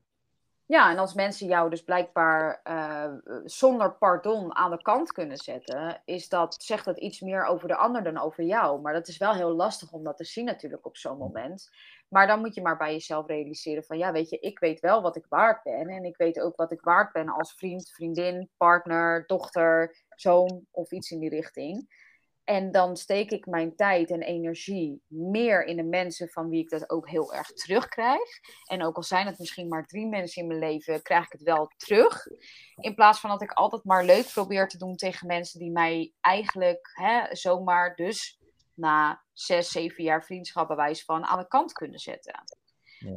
Ja, en als mensen jou dus blijkbaar uh, zonder pardon aan de kant kunnen zetten, is dat, zegt dat iets meer over de ander dan over jou. Maar dat is wel heel lastig om dat te zien natuurlijk op zo'n moment. Maar dan moet je maar bij jezelf realiseren van, ja, weet je, ik weet wel wat ik waard ben. En ik weet ook wat ik waard ben als vriend, vriendin, partner, dochter, zoon of iets in die richting. En dan steek ik mijn tijd en energie meer in de mensen van wie ik dat ook heel erg terugkrijg. En ook al zijn het misschien maar drie mensen in mijn leven, krijg ik het wel terug. In plaats van dat ik altijd maar leuk probeer te doen tegen mensen die mij eigenlijk hè, zomaar dus na zes, zeven jaar vriendschap bewijs van aan de kant kunnen zetten.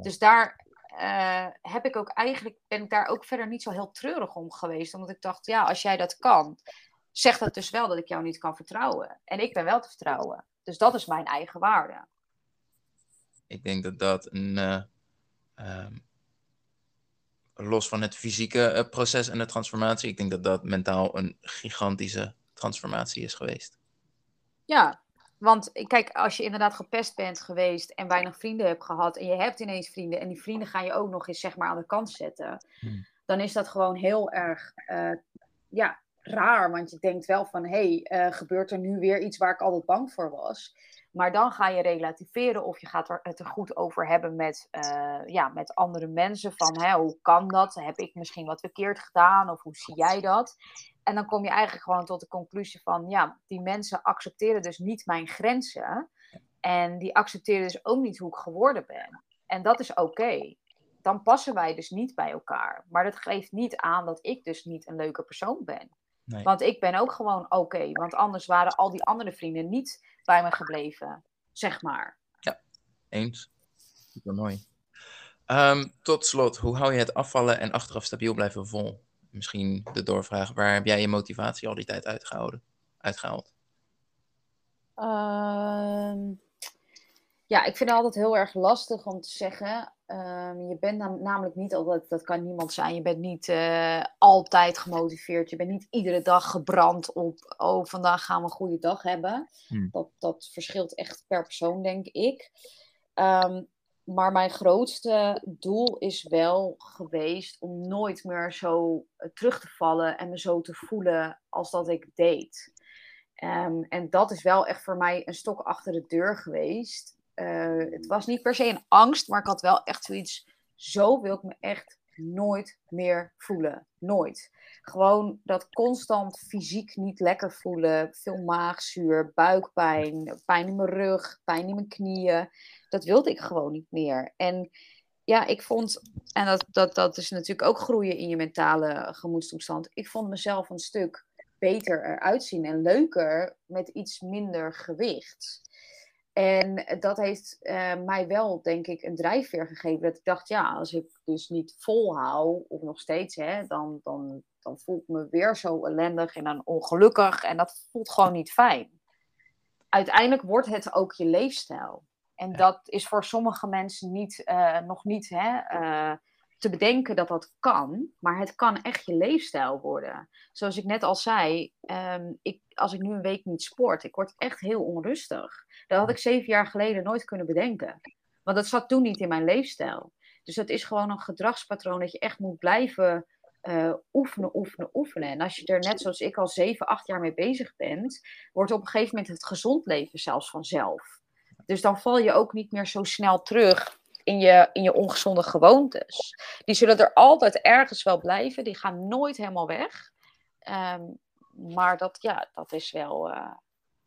Dus daar uh, heb ik ook eigenlijk, ben ik daar ook verder niet zo heel treurig om geweest. Omdat ik dacht, ja, als jij dat kan, zegt dat dus wel dat ik jou niet kan vertrouwen. En ik ben wel te vertrouwen. Dus dat is mijn eigen waarde. Ik denk dat dat een. Uh, um, los van het fysieke uh, proces en de transformatie, ik denk dat dat mentaal een gigantische transformatie is geweest. Ja, want kijk, als je inderdaad gepest bent geweest en weinig vrienden hebt gehad en je hebt ineens vrienden en die vrienden ga je ook nog eens zeg maar aan de kant zetten, hmm. dan is dat gewoon heel erg, uh, ja, raar. Want je denkt wel van, hé, hey, uh, gebeurt er nu weer iets waar ik altijd bang voor was? Maar dan ga je relativeren of je gaat er, het er goed over hebben met, uh, ja, met andere mensen. Van hè, hoe kan dat? Heb ik misschien wat verkeerd gedaan? Of hoe zie jij dat? En dan kom je eigenlijk gewoon tot de conclusie van, ja, die mensen accepteren dus niet mijn grenzen. En die accepteren dus ook niet hoe ik geworden ben. En dat is oké. Dan passen wij dus niet bij elkaar. Maar dat geeft niet aan dat ik dus niet een leuke persoon ben. Want ik ben ook gewoon oké. want anders waren al die andere vrienden niet bij me gebleven, zeg maar. Ja, eens. Super mooi. Ehm, tot slot, hoe hou je het afvallen en achteraf stabiel blijven vol? Misschien de doorvraag, waar heb jij je motivatie al die tijd uitgehouden, uitgehaald? Ehm, ja, ik vind het altijd heel erg lastig om te zeggen. Ehm, je bent namelijk niet altijd, dat kan niemand zijn, je bent niet uh, altijd gemotiveerd. Je bent niet iedere dag gebrand op, oh, vandaag gaan we een goede dag hebben. Hmm. Dat, dat verschilt echt per persoon, denk ik. Um, maar mijn grootste doel is wel geweest om nooit meer zo eh, terug te vallen en me zo te voelen als dat ik deed. Um, en dat is wel echt voor mij een stok achter de deur geweest. Uh, het was niet per se een angst, maar ik had wel echt zoiets. Zo wil ik me echt nooit meer voelen. Nooit. Gewoon dat constant fysiek niet lekker voelen. Veel maagzuur, buikpijn, pijn in mijn rug, pijn in mijn knieën. Dat wilde ik gewoon niet meer. En ja, ik vond, en dat, dat, dat is natuurlijk ook groeien in je mentale gemoedstoestand. Ik vond mezelf een stuk beter eruit zien en leuker met iets minder gewicht. En dat heeft uh, mij wel, denk ik, een drijfveer gegeven. Dat ik dacht, ja, als ik dus niet volhou, of nog steeds, hè, dan, dan, dan voel ik me weer zo ellendig en dan ongelukkig. En dat voelt gewoon niet fijn. Uiteindelijk wordt het ook je leefstijl. En dat is voor sommige mensen niet, uh, nog niet hè, uh, te bedenken dat dat kan. Maar het kan echt je leefstijl worden. Zoals ik net al zei, um, ik, als ik nu een week niet sport, ik word echt heel onrustig. Dat had ik zeven jaar geleden nooit kunnen bedenken. Want dat zat toen niet in mijn leefstijl. Dus dat is gewoon een gedragspatroon dat je echt moet blijven uh, oefenen, oefenen, oefenen. En als je er net zoals ik al zeven, acht jaar mee bezig bent, wordt op een gegeven moment het gezond leven zelfs vanzelf. Dus dan val je ook niet meer zo snel terug in je, in je ongezonde gewoontes. Die zullen er altijd ergens wel blijven. Die gaan nooit helemaal weg. Um, maar dat, ja, dat is wel. Uh,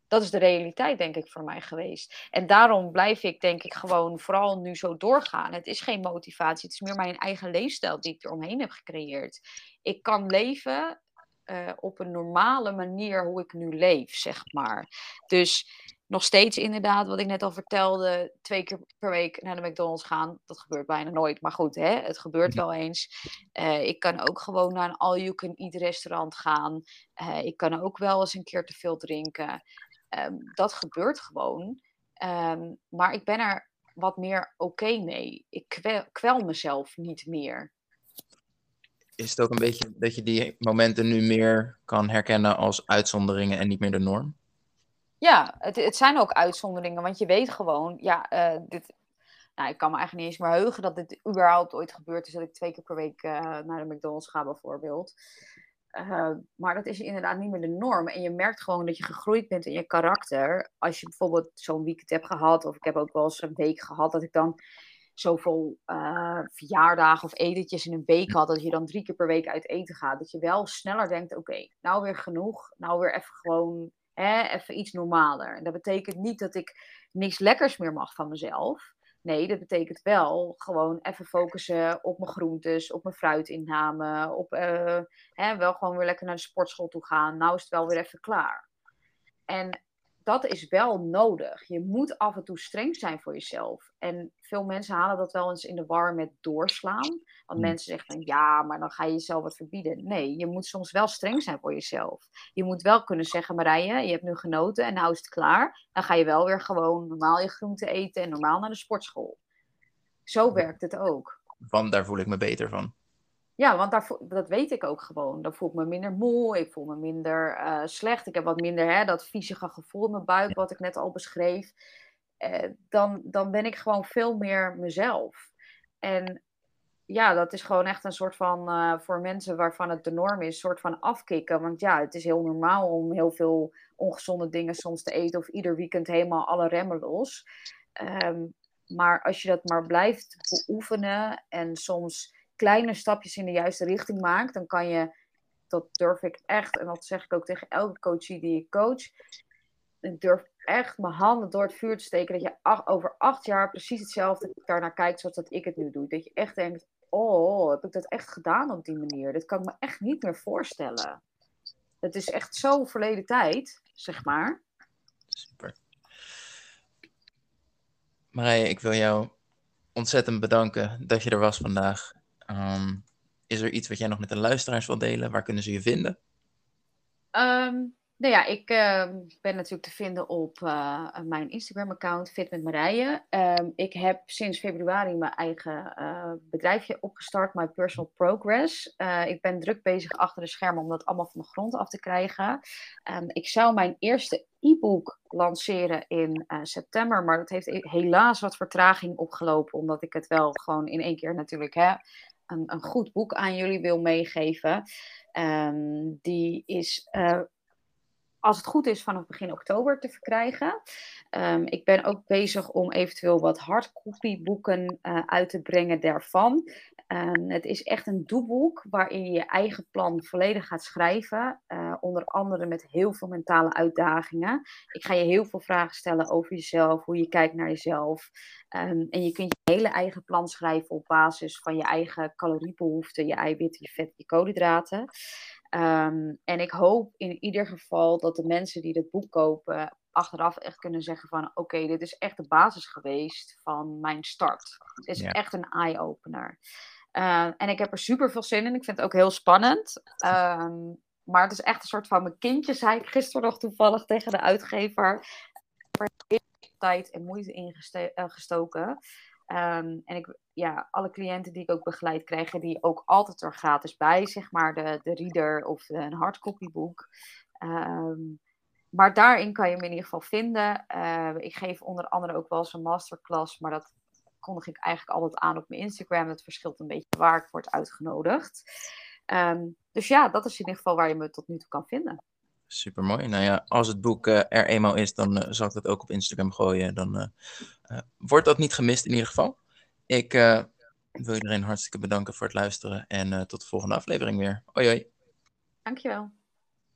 dat is de realiteit, denk ik, voor mij geweest. En daarom blijf ik, denk ik, gewoon vooral nu zo doorgaan. Het is geen motivatie, het is meer mijn eigen leefstijl die ik eromheen heb gecreëerd. Ik kan leven uh, op een normale manier hoe ik nu leef, zeg maar. Dus nog steeds inderdaad, wat ik net al vertelde, twee keer per week naar de McDonald's gaan. Dat gebeurt bijna nooit, maar goed, hè, het gebeurt wel eens. Uh, ik kan ook gewoon naar een all-you-can-eat restaurant gaan. Uh, ik kan ook wel eens een keer te veel drinken. Um, dat gebeurt gewoon. Um, maar ik ben er wat meer oké okay mee. Ik kwel, kwel mezelf niet meer is het ook een beetje dat je die momenten nu meer kan herkennen als uitzonderingen en niet meer de norm? Ja, het, het zijn ook uitzonderingen, want je weet gewoon, ja, uh, dit, nou, ik kan me eigenlijk niet eens meer heugen dat dit überhaupt ooit gebeurd is, dat ik twee keer per week uh, naar de McDonald's ga bijvoorbeeld. Uh, maar dat is inderdaad niet meer de norm. En je merkt gewoon dat je gegroeid bent in je karakter. Als je bijvoorbeeld zo'n weekend hebt gehad, of ik heb ook wel eens een week gehad, dat ik dan zoveel uh, verjaardagen of etentjes in een week had, dat je dan drie keer per week uit eten gaat, dat je wel sneller denkt, oké, nou weer genoeg, nou weer even gewoon, even iets normaler. En dat betekent niet dat ik niks lekkers meer mag van mezelf. Nee, dat betekent wel gewoon even focussen op mijn groentes, op mijn fruitinname, op uh, hè, wel gewoon weer lekker naar de sportschool toe gaan. Nou is het wel weer even klaar. En dat is wel nodig. Je moet af en toe streng zijn voor jezelf. En veel mensen halen dat wel eens in de war met doorslaan. Want mm. mensen zeggen van ja, maar dan ga je jezelf wat verbieden. Nee, je moet soms wel streng zijn voor jezelf. Je moet wel kunnen zeggen, Marije, je hebt nu genoten en nou is het klaar. Dan ga je wel weer gewoon normaal je groente eten en normaal naar de sportschool. Zo werkt het ook. Want daar voel ik me beter van. Ja, want daar, dat weet ik ook gewoon. Dan voel ik me minder moe, ik voel me minder uh, slecht. Ik heb wat minder hè, dat viezige gevoel in mijn buik, wat ik net al beschreef. Uh, dan, dan ben ik gewoon veel meer mezelf. En ja, dat is gewoon echt een soort van, uh, voor mensen waarvan het de norm is, een soort van afkicken. Want ja, het is heel normaal om heel veel ongezonde dingen soms te eten of ieder weekend helemaal alle remmen los. Um, maar als je dat maar blijft beoefenen en soms kleine stapjes in de juiste richting maakt, dan kan je, dat durf ik echt, en dat zeg ik ook tegen elke coachie die ik coach, ik durf echt mijn handen door het vuur te steken, dat je over acht jaar precies hetzelfde daarnaar kijkt zoals dat ik het nu doe. Dat je echt denkt, oh, heb ik dat echt gedaan op die manier? Dat kan ik me echt niet meer voorstellen. Het is echt zo verleden tijd, zeg maar. Super. Marije, ik wil jou ontzettend bedanken dat je er was vandaag. Um, is er iets wat jij nog met de luisteraars wil delen? Waar kunnen ze je vinden? Um, nou ja, ik uh, ben natuurlijk te vinden op uh, mijn Instagram-account Fit met Marije. Ik heb sinds februari mijn eigen uh, bedrijfje opgestart, My Personal Progress. Uh, ik ben druk bezig achter de schermen om dat allemaal van de grond af te krijgen. Ik zou mijn eerste e-book lanceren in september, maar dat heeft helaas wat vertraging opgelopen, omdat ik het wel gewoon in één keer natuurlijk hè, een, een goed boek aan jullie wil meegeven. Um, die is uh, als het goed is, vanaf begin oktober te verkrijgen. Um, ik ben ook bezig om eventueel wat hardcopy boeken uh, uit te brengen daarvan. Um, het is echt een doelboek waarin je je eigen plan volledig gaat schrijven. Uh, onder andere met heel veel mentale uitdagingen. Ik ga je heel veel vragen stellen over jezelf, hoe je kijkt naar jezelf. Um, en je kunt je hele eigen plan schrijven op basis van je eigen caloriebehoeften, je eiwitten, je vet, je koolhydraten. Um, en ik hoop in ieder geval dat de mensen die dit boek kopen achteraf echt kunnen zeggen van oké, dit is echt de basis geweest van mijn start. Het is echt een eye-opener. Uh, en ik heb er super veel zin in. Ik vind het ook heel spannend. Um, maar het is echt een soort van mijn kindje, zei ik gisteren nog toevallig tegen de uitgever. Er tijd en moeite in uh, gestoken. Um, en ik, ja, alle cliënten die ik ook begeleid krijgen die ook altijd er gratis bij, zeg maar, de, de reader of een hardcopyboek. Um, maar daarin kan je me in ieder geval vinden. Uh, ik geef onder andere ook wel eens een masterclass, maar dat kondig ik eigenlijk altijd aan op mijn Instagram. Het verschilt een beetje waar ik word uitgenodigd. Dus ja, dat is in ieder geval waar je me tot nu toe kan vinden. Super mooi. Nou ja, als het boek uh, er eenmaal is, dan uh, zal ik dat ook op Instagram gooien. Dan uh, wordt dat niet gemist in ieder geval. Ik wil iedereen hartstikke bedanken voor het luisteren en tot de volgende aflevering weer. Hoi hoi. Dankjewel.